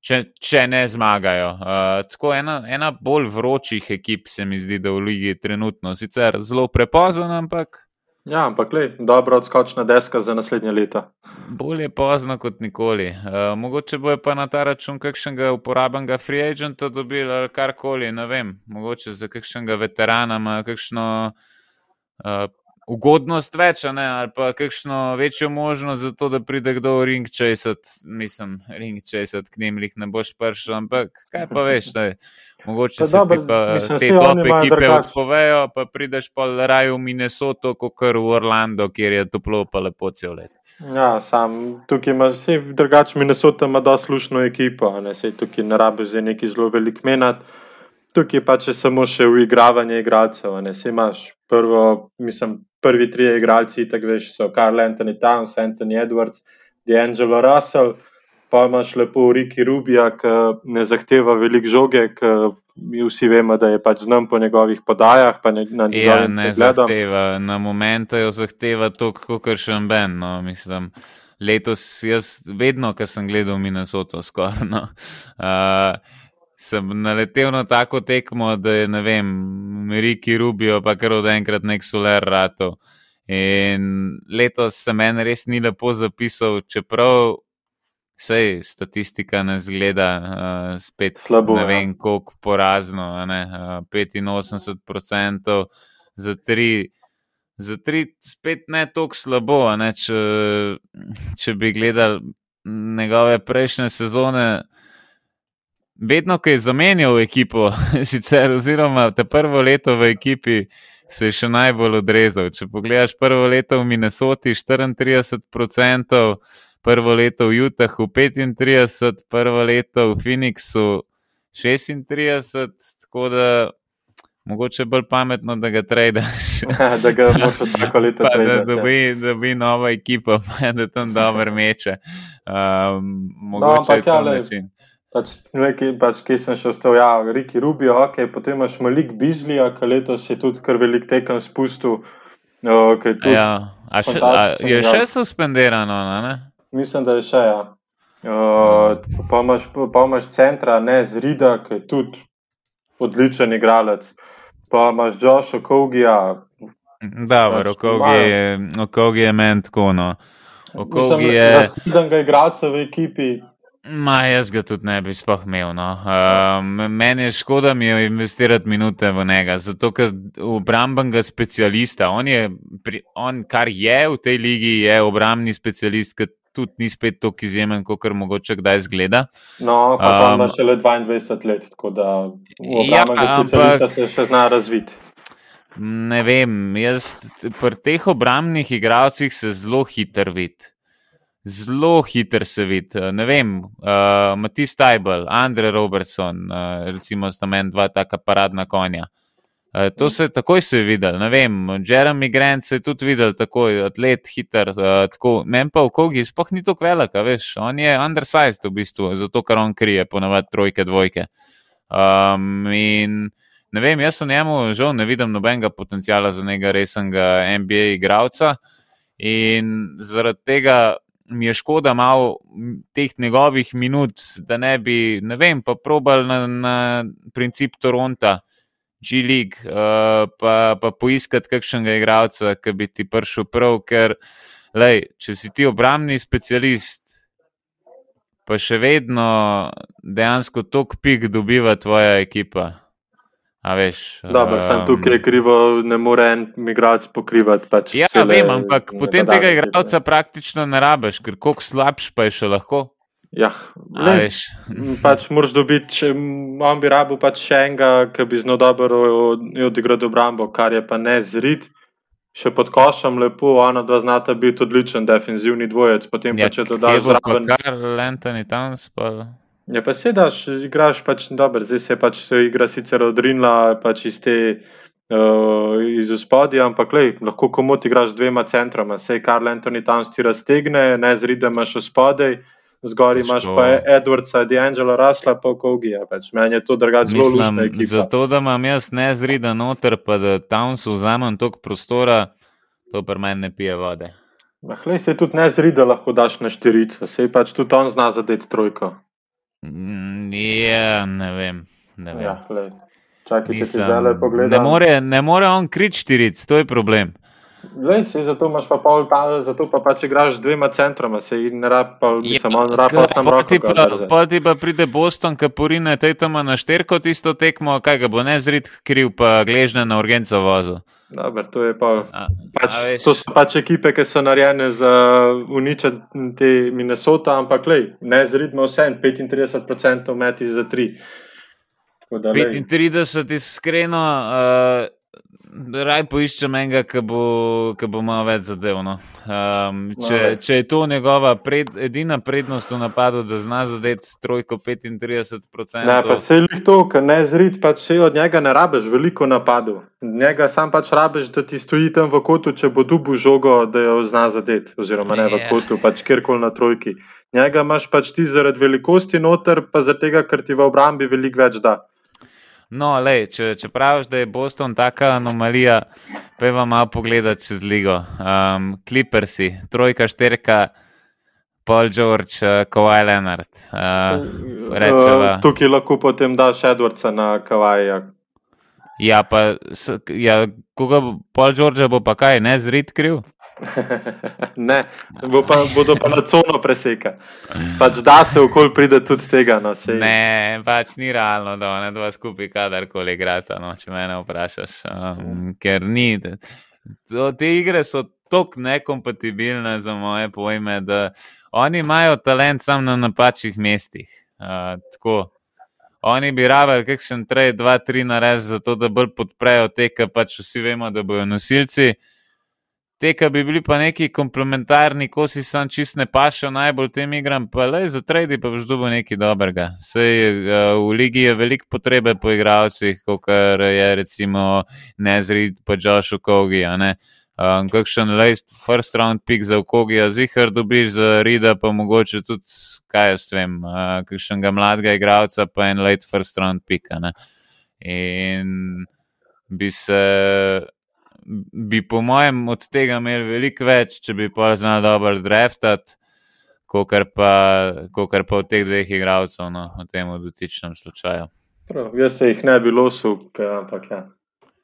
če, če ne zmagajo. Uh, tako ena, ena bolj vročih ekip se mi zdi, da v Ligi trenutno. Sicer zelo prepozno, ampak. Ja, ampak le, dobro odskočna deska za naslednje leta. Bolje pozno kot nikoli. Uh, mogoče bo pa na ta račun kakšnega uporabnega free agenta dobil ali karkoli, ne vem. Mogoče za kakšnega veterana ima kakšno uh, ugodnost več, ne, ali pa kakšno večjo možnost za to, da pride kdo v ring česat, mislim, ring česat, k njim jih ne boš prišel, ampak kaj pa veš, da je. Mogoče se dober, ti pa mislim, te top ekipe drugač. odpovejo, pa prideš pa raj v Minnesoto, kot kar v Orlando, kjer je toplo pa lepo cel let. Ja, sam tukaj imaš vse drugače, Minnesota ima dosti slušno ekipo, ne se tukaj ne rabiš za neki zelo velik menat. Tukaj pa če samo še uigravanje igralcev, ne se imaš prvo, mislim, prvi tri igralci, tako veš, so Karl Anthony Towns, Anthony Edwards, D'Angelo Russell, pa imaš lepo Riki Rubija, ki ne zahteva velik žoge, ki mi vsi vemo, da je pač znam po njegovih podajah. Na njegovih ja, ne pogledam. zahteva, na momente jo zahteva to, kot še en Ben. No, mislim. Letos, jaz vedno, ko sem gledal Minnesota, skoraj. No. Uh, sem naletel na tako tekmo, da je, ne vem, Riki Rubijo, pa kar od enkrat nek soler rato. In letos se meni res ni lepo zapisal, čeprav vse statistika ne zgleda uh, spet slabo. Ne ja. vem, koliko porazno, ne, uh, 85% za tri. Za tri spet ne tako slabo, ne, če, če bi gledali njegove prejšnje sezone, vedno, ko je zamenjal ekipo, sicer, oziroma te prvo leto v ekipi, se je še najbolj odrezal. Če pogledaš prvo leto v Minnesoti, 34%, prvo leto v Utahu, 35%, prvo leto v Phoenixu, 36%, tako da. Mogoče je bolj pametno, da ga trajdaš. da ga lahko tako leto trajdaš. Da, ja. da bi nova ekipa, pa da tam dobro meče. Um, mogoče no, je to ja, način. Pač, nekaj, pač, ki sem še ostal, ja, Riki Rubio, ok, potem imaš Malik Bizlija, ki letos je tudi kar velik tekem spustil. Uh, ja, a še, a je še suspendirano? Ne? Mislim, da je še. Ja. Uh, pa, imaš, pa imaš centra, ne z Rida, ki je tudi odličen igralec. Pa imaš Josh Okogija. Da, Okogi je meni tako. No. Okogi je. Vidim ga igralca v ekipi. Ma, jaz ga tudi ne bi sploh imel. No. Uh, meni je škoda, mi je investirati minute v njega, zato ker obrambnega specialista, on je, on, kar je v tej ligi, je obrambni specialist, ki tudi ni spet tako izjemen, kot kar mogoče kdaj zgleda. No, pa um, ima še le 22 let, tako da ja, ampak, se še zna razviti. Ne vem, jaz pri teh obrambnih igralcih se zelo hitro vidim. Zelo hitro se vidi. Ne vem, uh, Matisse Tybel, Andrej Robertson, uh, recimo, sta meni dva taka paradna konja. Uh, to se je takoj se videl. Ne vem, Jeremy Grant se je tudi videl, tako atlet, hiter. Uh, Meni pa v kogi sploh ni tako velik, veš. On je undersized v bistvu, zato ker on krije ponavadi trojke, dvojke. Um, in ne vem, jaz v njemu žal ne vidim nobenega potencijala za nekega resnega NBA igralca. In zaradi tega mi je škoda malo teh njegovih minut, da ne bi, ne vem, pa probal na, na princip Toronta, G-League, uh, pa, pa poiskati kakšnega igralca, ki bi ti prišel prav, ker, lej, če si ti obramni specialist, pa še vedno dejansko tok pik dobiva tvoja ekipa. Veš, Dobar, um, sem tukaj krivo, ne more en igralec pokrivati. Pač ja, vem, ampak potem tega igralca praktično ne rabeš, ker koliko slabš pa je še lahko. Ja, ne, pač moraš dobiti, če on bi rabil pač še enega, ki bi zelo dobro odigral obrambo, kar je pa ne zrid. Še pod košem lepo, ona dva znata biti odličen defensivni dvojec. Potem ja, pa če dodaš zraven. Kar Lentoni tam spal. Ja, pa sedaš, igraš pač dobro, zdaj se je pač se igra sicer odrinila pač iz te uh, iz uspodja, ampak lej, lahko komot igraš dvema centroma, se Karl Antoni tam sti raztegne, ne zride imaš uspodaj. Zgori imaš pa Edwardsa, D'Angelo Rasla, pa Kogija. Pač. Meni je to drugače zelo lušno. Zato, da imam jaz ne zrida noter, pa da tam so vzamem toliko prostora, to pri meni ne pije vode. Mahle se tudi ne zrida lahko daš na štirico, se pač tudi on zna zadeti trojko. Mm, ja, ne vem. Ne, vem. Ja, Čakaj, Nisem, ne, more, ne more on krič štiric, to je problem. Lej, se, zato imaš pa pol tale, zato pa pač igraš z dvema centroma, se jih ne rab, pa ja, samo on rab, pa sam roko. Pa ti pa pride Boston, ki porine te tam na šterko tisto tekmo, kaj ga bo ne zrid kriv, pa gležne na urgenco vozu. Dobar, to, pa, a, pač, a to so pač ekipe, ki so narejene za uničiti te Minnesota, ampak lej, ne zridmo vse, 35% meti za 3. 35, iskreno. Uh, Raj poiščem enega, ki bo, bo malo več zadev. No. Um, če, če je to njegova pred, edina prednost v napadu, da zna zadeti trojko 35%. Ne, pa se jih to, ker ne zrid, pač se od njega ne rabeš veliko napadu. Njega sam pač rabeš, da ti stoji tam v kotu, če bo dubu žogo, da jo zna zadeti. Oziroma ne v kotu, pač kjerkoli na trojki. Njega imaš pač ti zaradi velikosti noter, pa zaradi tega, ker ti v obrambi veliko več da. No, lej, če, če praviš, da je Boston taka anomalija, vam malo pogledati čez ligo. Um, Clippersi, trojka, šterka, Paul George, uh, Kawhi Leonard. Uh, uh, tukaj lahko potem daš Edwardsa na Kawhi. Ja, pa ja, koga, Paul George bo pa kaj, ne zrid kriv? ne, bo pa, bodo pa na cono preseka. Pač da se okolj pride tudi tega. No, ne, pač ni realno, da ne dva skupaj kadarkoli igrata, no, če me vprašaš. Um, ker ni. To, te igre so tako nekompatibilne za moje pojme, da oni imajo talent samo na napačnih mestih. Uh, tako. Oni bi rabili kakšen 3, 2, 3 nares za to, da bolj podprejo te, ki pač vsi vemo, da bojo nosilci. Te, ki bi bili pa neki komplementarni, ko si sam čist ne pašel najbolj tem igram, pa le za trade, pa boš dobil nekaj dobrega. Sej uh, v ligi je veliko potrebe po igravcih, kot je recimo Nezrid, pa Josh Okogi. Um, kakšen last first round pick za Okogi, a zihar dobiš za Rida, pa mogoče tudi, kaj jaz vem, uh, kakšnega mladega igravca, pa en late first round pick. In bi se bi po mojem od tega imeli veliko več, če bi pa znali dobro draftati, kot pa, pa od teh dveh igralcev no, v tem dotičnem slučaju. Prav, jaz se jih ne bi losil, ampak ja.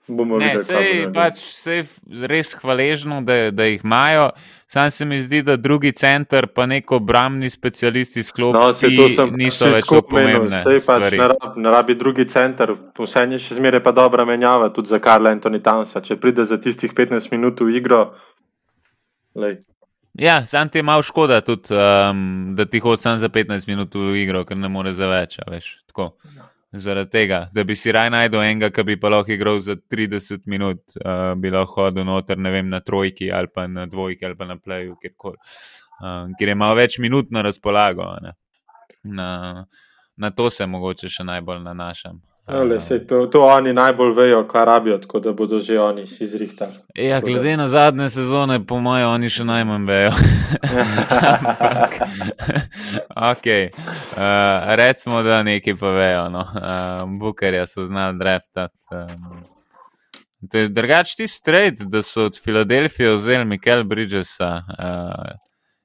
Ne, videli, sej, pač, sej res hvaležno, da, da jih imajo. Sam se mi zdi, da drugi center, pa neko obramni specialisti sklopi, no, niso več tako pomembni. Pač, ne, rab, ne rabi drugi center, vse je še zmeraj pa dobra menjava, tudi za Karla Antoni Townsa. Če pride za tistih 15 minut v igro, lej. Ja, sam ti je malo škoda, tudi, um, da ti samo za 15 minut v igro, ker ne more za več. Veš, Zaradi tega, da bi si raj najdel enega, ki bi pa lahko igral za 30 minut, uh, bi lahko hodil noter, ne vem, na trojki ali pa na dvojki ali pa na pleju, kjerkoli. Uh, ker je malo več minut na razpolago. Na, na to se mogoče še najbolj nanašam. Ale, sej, to, to oni najbolj vejo, kaj rabijo, tako da bodo že oni si izrihtali. Ja, glede na zadnje sezone, po mojem, oni še najmanj vejo. Ampak, okay. uh, recimo, da nekaj pa vejo. No. Uh, Bukerja so znali dreftati. Um, Drugač ti strejt, da so od Filadelfije vzeli Mikel Bridgesa. Uh,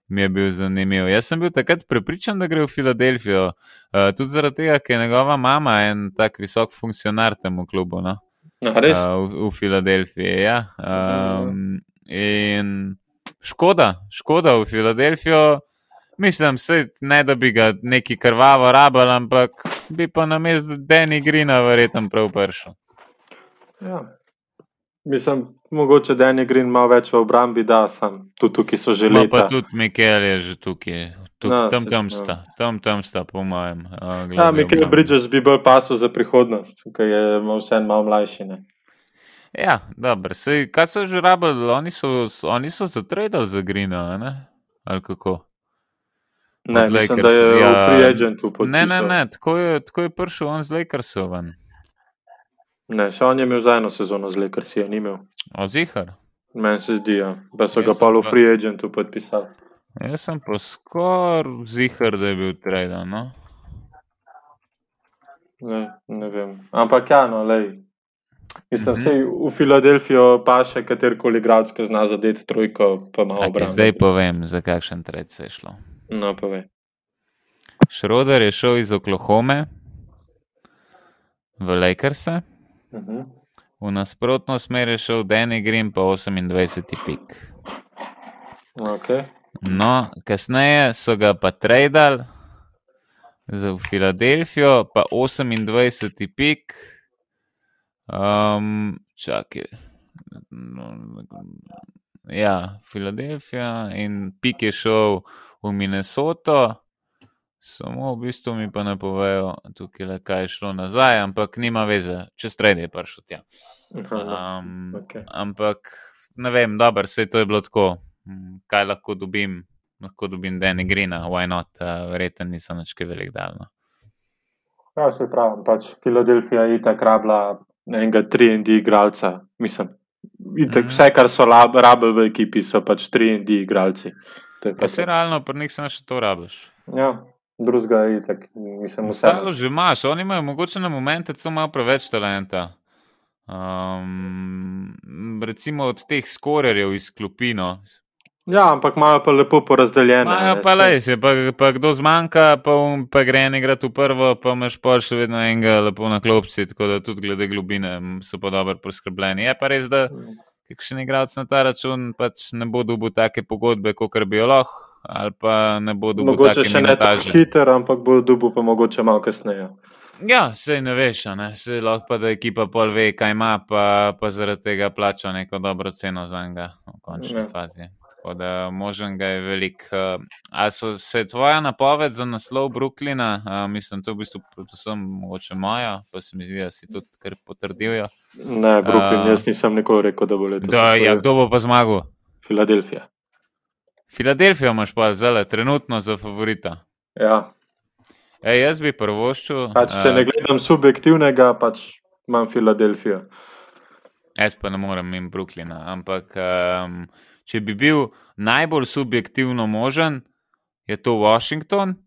mi je bil zanimiv. Jaz sem bil takrat prepričan, da gre v Filadelfijo, uh, tudi zaradi tega, ker je njegova mama en tak visok funkcionar temu klubu. No? No, uh, v, v Filadelfiji. Ja. Um, in škoda, škoda v Filadelfijo. Mislim, se, ne da bi ga neki krvavo rabljal, ampak bi pa na mestu Deni Grina verjetno prav prišel. Ja. Mislim, mogoče Dani Green ima več v obrambi, da sem tudi tukaj, so že leta. Pa tudi Mikel je že tukaj, Tuk, no, tam, tam sta, tam, tam sta, po mojem. Uh, ja, Mikel Bridges bi bil pasu za prihodnost, ker je vse en malo mlajši. Ne? Ja, dobro, sej, kaj so že rabili, oni so, oni so zatredali za Greena, ne? ali kako? Ne, mislim, da je ja, free agentu podpisal. Ne, ne, ne, tako je, tako je prišel on z Lakersovan. Ne, še on je imel za eno sezono z Lakersi, ni imel. Od zihar. Meni se zdi, ja. da so ga pa v free agentu podpisali. Jaz sem pa skoraj zihar, da je bil trader. No? Ne, ne vem. Ampak ja, no, lej. Mislim, mm -hmm. v Filadelfijo pa še katerkoli igralec, ki zna zadeti trojko, pa malo obratno. Zdaj povem, za kakšen trend se je šlo. No, povej. Šroder je šel iz Oklahome v Lakers. Uh -huh. V nasprotno smer je šel Danny Green, pa 28 pik. Okay. No, kasneje so ga pa tradili za Filadelfijo, pa 28 pik. Um, čakaj. Ja, Filadelfija in pik je šel v Minnesoto. Samo v bistvu mi pa ne povejo, tukaj le kaj je šlo nazaj, ampak nima veze, če strede je prišel tja. Um, okay. Ampak ne vem, dobro, vse to je bilo tako, hm, kaj lahko dobim, lahko dobim Dani Grina, why not, uh, verjetno nisem več kaj velik daljno. Ja, se pravi, pač Filadelfija je tako rabila enega 3D igralca, mislim. Itak, mm. Vse, kar so rabili v ekipi, so pač 3D igralci. Pa se realno, pa nek sem še to rabiš. Ja, drugega je tako, mislim, vse. Ostalo že imaš, oni imajo mogoče na momente celo malo preveč talenta. Um, recimo od teh skorerjev iz klupino. Ja, ampak imajo pa lepo porazdeljeno. Ja, pa le, če pa, pa kdo zmanjka, pa, um, pa gre en igrati v prvo, pa imaš pa še vedno enega lepo na klopci, tako da tudi glede globine so pa dobro poskrbljeni. Je pa res, da kakšen igralec na ta račun pač ne bo dobil take pogodbe, kot bi jo lahko ali pa ne bo dobil. Mogoče še ne tako hiter, ampak bo dobil pa mogoče malo kasneje. Ja, sej ne veš, ne? sej lahko pa da ekipa pol ve, kaj ima, pa, pa zaradi tega plača neko dobro ceno za njega v končni ja. fazi. Tako da možen ga je velik. A so se tvoja napoved za naslov Brooklyna, a, mislim, to v bistvu predvsem mogoče moja, pa se mi zdi, da si tudi kar potrdil. Jo. Ne, Brooklyn, a, jaz nisem nikoli rekel, da bo letos. Da, ja, kdo bo pa zmagal? Filadelfija. Filadelfijo imaš pa zdaj, trenutno za favorita. Ja. E, jaz bi prvoščil. Pač, če ne gledam subjektivnega, pač imam Filadelfijo. Jaz pa ne morem in Brooklyna. Ampak, um, če bi bil najbolj subjektivno možen, je to Washington.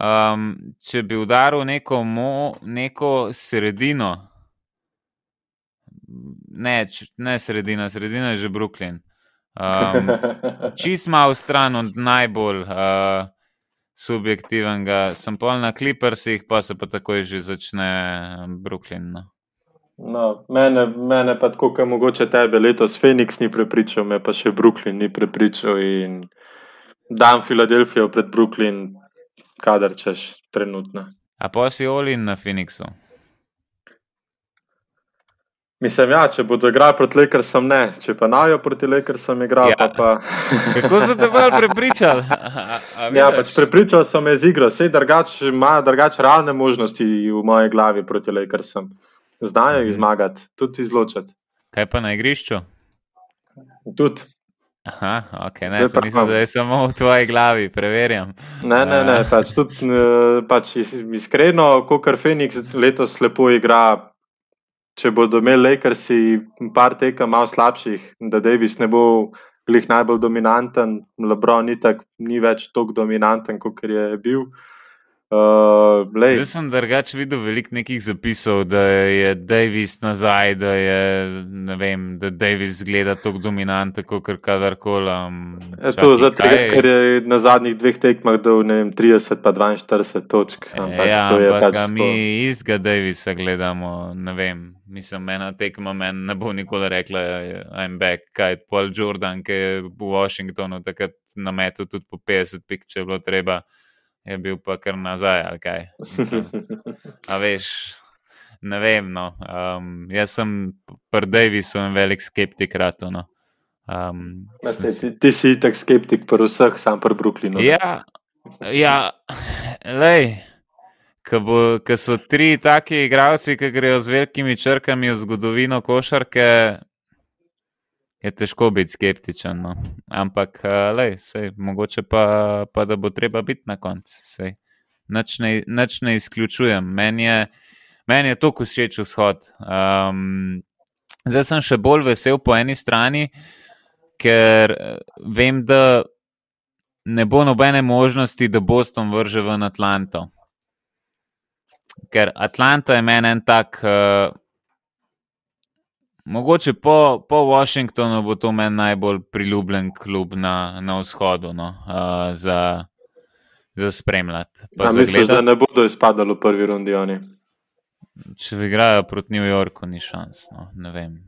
Um, če bi udaril neko, mo, neko sredino, ne, ne sredina, sredina je že Brooklyn. Um, čist malo stran od najbolj uh, subjektivnega, sem pol na Clippersih, pa se pa takoj že začne Brooklyn. No. No, mene, mene pa tako, kot mogoče tebe letos Phoenix ni prepričal, me pa še Brooklyn ni prepričal in dam Filadelfijo pred Brooklyn, kadar češ trenutno. A pa si Olin na Phoenixu? Mislim, ja, če bodo igrali proti Lakersom, ne. Če pa najo proti Lakersom igrajo, ja. pa pa. Kako so te bolj prepričali? ja, pač prepričal sem me z igro. Sej drugač ima drugač realne možnosti v moje glavi proti Lakersom. Znajo jih mhm. zmagati, tudi izločati. Kaj pa na igrišču? Tudi. Aha, ok, ne, sem mislil, da je samo v tvoji glavi, preverjam. Ne, ne, ne, pač tudi pač iskreno, kot kar Phoenix letos lepo igra, če bodo imeli Lakersi par tekem malo slabših, da Davis ne bo glih najbolj dominanten, Lebron ni, tak, ni več tako dominanten, kot je bil. Uh, Zdaj sem drugač videl veliko nekih zapisov, da je Davis nazaj, da je vem, da Davis gleda tako dominanten, kot kadarkoli. Um, e, to zato, ker je na zadnjih dveh tekmah dal vem, 30 pa 42 točk. E, ja, ampak pač mi izga Davisa gledamo, ne vem. Mislim, ena tekma meni ne bo nikoli rekla, I'm back, kaj je Paul Jordan, ki je v Washingtonu takrat nametel tudi po 50 pik, če je bilo treba je bil pa kar nazaj. A veš, ne vem. No. Um, jaz sem pri Davisu in velik skeptik rado. No. Um, sem... ti, ti si tak skeptik pri vseh, sam pri Brooklynu. Ja, ja lej. Ker so tri taki igralci, ki grejo z velikimi črkami v zgodovino košarke, je težko biti skeptičen. No. Ampak, uh, lej, sej, mogoče pa, pa da bo treba biti na koncu. Noč ne, ne izključujem. Meni je, men je to, ko všeč vzhod. Um, zdaj sem še bolj vesel po eni strani, ker eh, vem, da ne bo nobene možnosti, da Boston vrže v Atlanto. Ker Atlanta je meni en tak. Uh, Mogoče po, po Washingtonu bo to meni najbolj priljubljen klub na, na vzhodu no, uh, za, za spremljati. Mislim, da ne bodo izpadali v prvi rundi oni. Če igrajo proti New Yorku, ni šans. No, ne vem.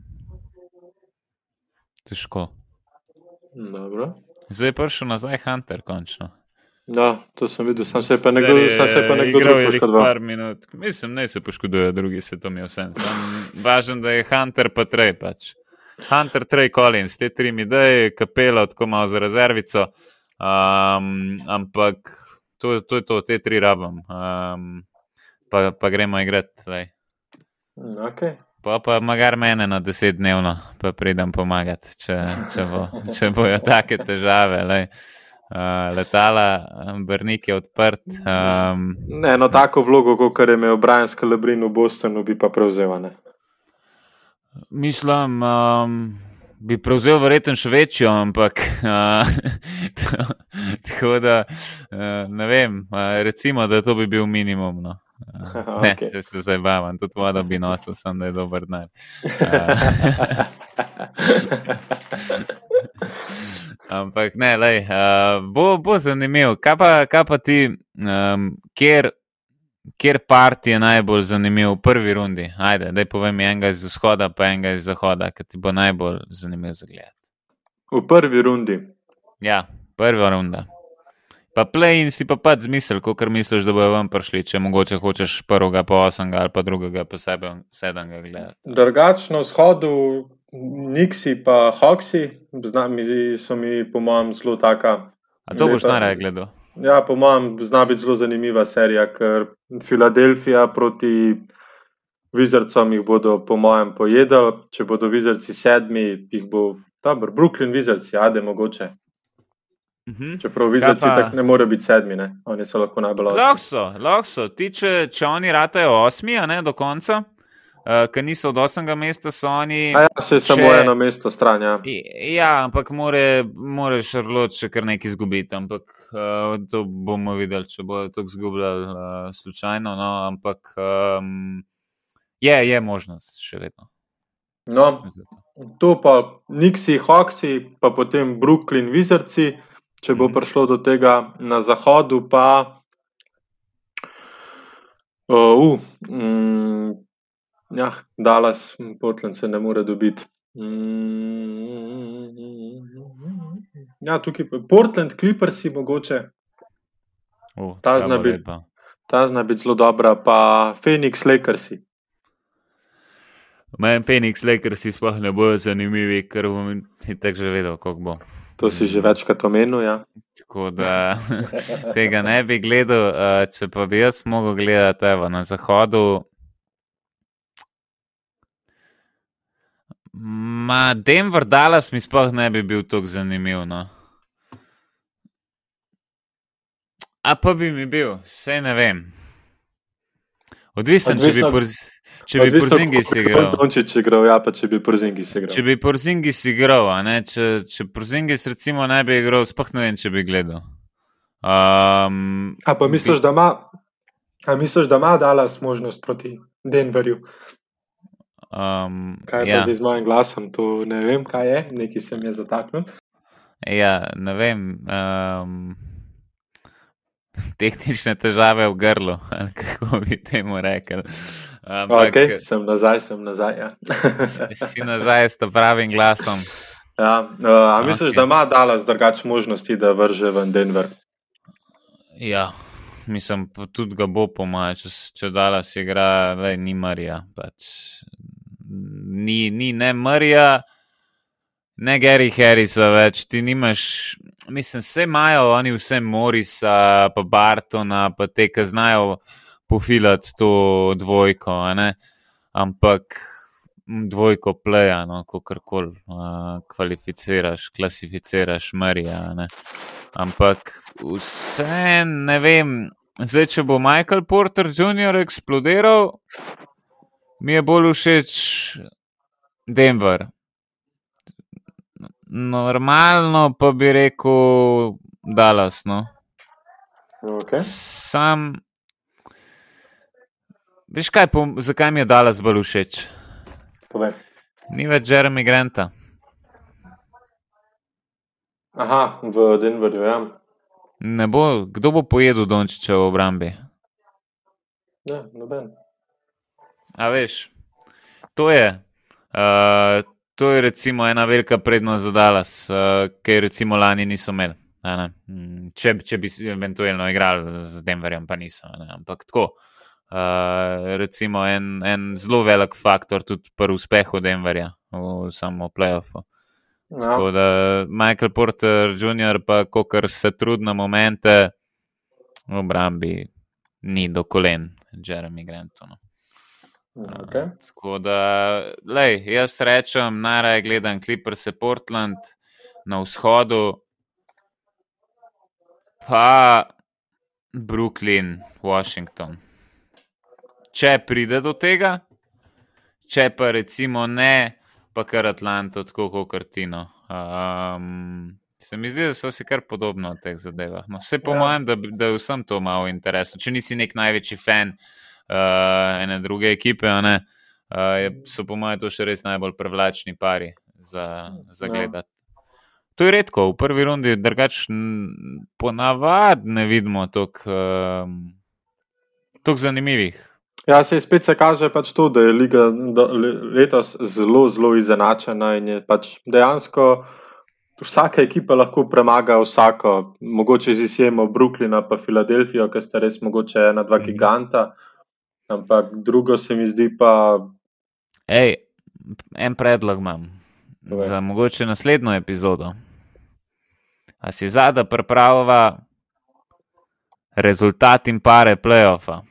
Težko. Dobro. Zdaj je prišel nazaj Hunter, končno. Ja, to sem videl, sam se pa nekdo, sam se pa nekdo drug poškodoval. Mislim, ne se poškodujejo, drugi se to mi vsem. Važen, da je Hunter pa Trey pač. Hunter, Trey, Collins, te tri mi daj, kapela, tako malo za rezervico. Um, ampak to, to je to, te tri rabam. Um, pa, pa gremo igrati. Okay. Pa pa magar mene na deset dnevno, pa pridem pomagati, če, če, bo, če bojo take težave. Lej. Uh, letala, Brnik je odprt. Um, ne, eno tako vlogo, kot je imel Brian Scalabrin v Bostonu, bi pa prevzel. Ne? Mislim, um, bi prevzel verjetno še večjo, ampak uh, tako da uh, ne vem, uh, recimo, da to bi bil minimum. No. Uh, ne, okay. se, se zdaj bavam, tudi voda bi nosil, sem da je dober dan. Uh, Ampak ne, lej, uh, bo, bo zanimivo. Kaj pa, kaj pa ti, um, kjer, kjer part je najbolj zanimiv v prvi rundi? Ajde, da povem enega iz vzhoda, pa enega iz zahoda, ki ti bo najbolj zanimiv za gled. V prvi rundi. Ja, prva runda. Pa play in si pa pač zmisel, kot misliš, da bojo vam prišli, če mogoče hočeš prvega, pa osmega ali pa drugega, pa sebe sedmega gledati. Drugačno vzhodu Niksi pa Hoxi, so mi, po mojem, zelo taka. A to boš najraje gledal? Ja, po mojem, zna biti zelo zanimiva serija, ker Filadelfija proti Vizarcom jih bodo, po mojem, pojedali. Če bodo Vizarci sedmi, jih bo dobro. Brooklyn Vizarci, ade mogoče. Uh mhm. -huh. Čeprav Vizarci tako ne more biti sedmi, ne? oni so lahko najbolj osmi. Lahko so, lahko so. Ti, če, če oni ratajo osmi, a ne do konca uh, eh, ki niso od 8. mesta, so oni. Ja, se samo eno mesto stran. Ja, ja ampak more, more Šarlot še kar nekaj izgubiti. Ampak uh, to bomo videli, če bodo to izgubljali uh, slučajno. No, ampak um, je, je možnost še vedno. No, to pa Niksi, Hoxi, pa potem Brooklyn, Vizarci, če bo mm. prišlo do tega na zahodu, pa. Uh, Ja, Dallas, Portland se ne more dobiti. Ja, tukaj je Portland, Clippers, mogoče. Uh, ta zna biti bit zelo dobra, pa Phoenix, Lakers. Meni Phoenix Lakers sploh ne bojo zanimivi, ker bom tako že vedel, kako bo. To si že večkrat omenil. Ja. Tako da tega ne bi gledal, če pa bi jaz mogel gledati evo, na zahodu. Ma, Denver, Dallas mi sploh ne bi bil tako zanimiv. No. A pa bi mi bil, vse ne vem. Odvisen, Odvisno, če bi, porz, če bi Porzingis igral. Če, igral ja, če bi Porzingis igral. Če bi Porzingis igral, če, če Porzingis recimo ne bi igral, sploh ne vem, če bi gledal. Um, a pa misliš, bi... da ima, a misliš, da ima Dallas možnost proti Denverju? Um, kaj je ja. z mojim glasom, to ne vem, kaj je, nekaj se mi je zataknil. Ja, ne vem. Um, tehnične težave v grlu, kako bi temu rekel. Ampak, okay, sem nazaj, sem nazaj. Ja. si nazaj s pravim glasom. Ja, uh, a misliš, okay. da ima Dallas drugačne možnosti, da vrže v Denver? Ja, mislim, tudi ga bo pomagal, če, če Dallas igra, le ni Marija. Pač. Ni, ni ne Marija, ne Gary Harrisa več, ti nimaš mislim, vse imajo, oni vse Morisa, pa Bartona, pa te, ki znajo pofilati to dvojko, ampak dvojko pleja, no, kako koli uh, kvalificiraš, klasificiraš, Marija. Ampak vse ne vem. Zdaj, če bo Michael Porter Jr. eksplodiral, mi je bolj všeč Denver. Normalno pa bi rekel, da je lasno. Okay. Sam, veš kaj, po, zakaj mi je Dallas bolj všeč? Povej. Ni več Jeremy Granta. Aha, v Denverju, ja. Ne bo, kdo bo pojedel Dončiča v obrambi? Ne, noben. A veš, to je. Uh, to je recimo ena velika prednost za Dallas, uh, ker recimo lani niso imeli. Mm, če, če bi eventualno igrali z Denverjem, pa niso. Ampak tako. Uh, recimo en, en zelo velik faktor tudi pri uspehu Denverja v samem playoffu. Ja. Tako da Michael Porter Jr., pa kar se trudi na momente v obrambi, ni do kolen, Jeremy Granton. Okay. Tako da, lej, jaz rečem, najraje gledam Clippers Portland na vzhodu, pa Brooklyn, Washington. Če pride do tega, če pa recimo ne, pa kar Atlanto, tako kot Kartino. Um, se mi zdi, da so si kar podobno v teh zadevah. No, vse po ja. mojem, da, da je vsem to malo interesno. Če nisi nek največji fan uh, ene druge ekipe, uh, so po mojem to še res najbolj privlačni pari za, za ja. gledati. To je redko, v prvi rundi, drugače, ponavadi ne vidimo tako uh, zanimivih. Ja, se spet se kaže pač to, da je liga da, letos zelo, zelo izenačena in je pač dejansko vsaka ekipa lahko premaga vsako, mogoče z izjemo Brooklyna pa Filadelfijo, ki sta res mogoče ena, dva mhm. giganta. Mm -hmm. Ampak drugo se mi zdi pa. Ej, en predlog imam Dove. za mogoče naslednjo epizodo. A si zadaj pripravlja rezultat in pare playoffa,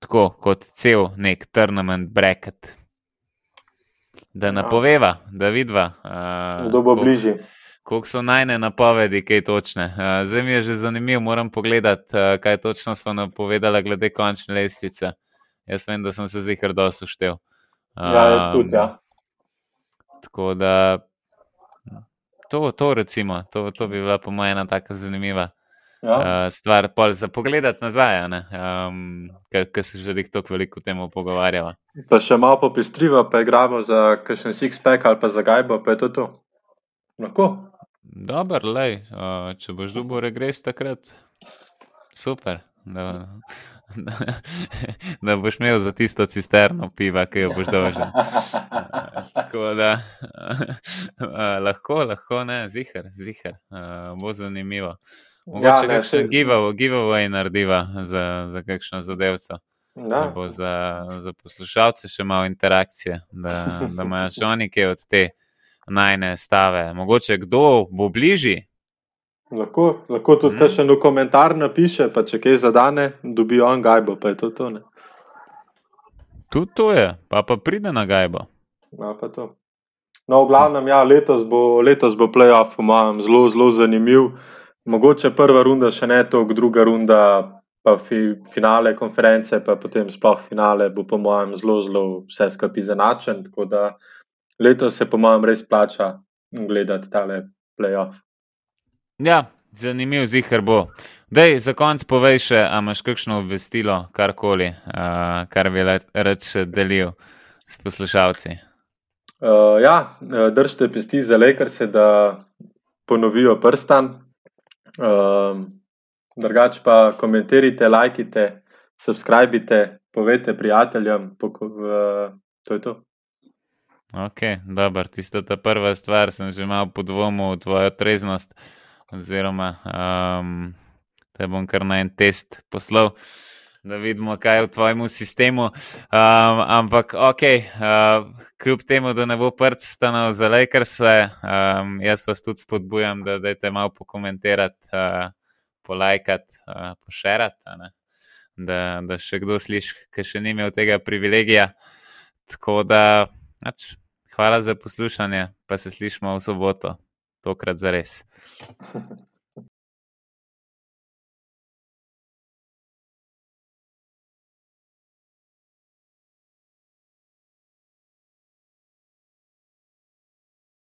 tako kot cel nek tournament bracket. Da ja. napoveva, da vidva. Kdo uh, bo bližje? Kako so najne napovedi, kaj točne. Uh, zdaj mi je že zanimivo, moram pogledati, uh, kaj točno so napovedali glede končne lestvice. Jaz vem, da sem se zdaj kar dosto štev. Um, ja, jaz tudi. Ja. Tako da to, to, recimo, to, to bi bila po mojem ena tako zanimiva ja. uh, stvar, pol za pogled nazaj, um, ker se že tako veliko o tem pogovarjava. Pa še malo popestriva, pa igramo za kakšen six-pack ali pa za gajbo, pa je to to. Lahko. Dober, lej, uh, če boš dubo regres takrat, super. Da, da, da boš imel za tisto cisterno piva, ki jo boš dolžen. Tako da uh, lahko, lahko ne, zihar, zihar, uh, bo zanimivo. Mogoče ja, kakšen giveaway narediva za, za kakšno zadevco. Da. da bo za, za poslušalce še malo interakcije, da, da imajo še oni kaj od te najne stave. Mogoče kdo bo bližji. Lahko, lahko tudi hmm. še en komentar napiše, pa če kaj zadane, dobijo on gajbo, pa je to to. Ne? Tudi to je, pa pa pride na gajbo. No, no, v glavnem, ja, letos bo, letos bo playoff, po mojem, zelo, zelo zanimiv. Mogoče prva runda, še ne toliko, druga runda, pa fi, finale konference, pa potem sploh finale, bo po mojem zelo, zelo vse skupaj zanačen. Tako da letos se, po mojem, res plača gledati tale playoff. Ja, zanimiv zihar bo. Dej, za konec povej še, a imaš kakšno obvestilo, karkoli, uh, kar bi reč delil s poslušalci. Uh, ja, držite pesti za lekarse, da ponovijo prstan. Uh, drugač pa komentirajte, lajkite, subskrbite, povete prijateljem, uh, to je to. Ok, dobro, tista ta prva stvar, sem že malo podvomil v tvojo treznost oziroma um, te bom kar na en test poslal, da vidimo, kaj je v tvojem sistemu. Um, ampak, ok, uh, kljub temu, da ne bo prst stanov za Lakers, um, jaz vas tudi spodbujam, da dajte malo pokomentirati, uh, polajkati, uh, pošerati. Da, da še kdo sliši, ki še ni imel tega privilegija. Tako da, ač, hvala za poslušanje, pa se slišmo v soboto tokrat za res.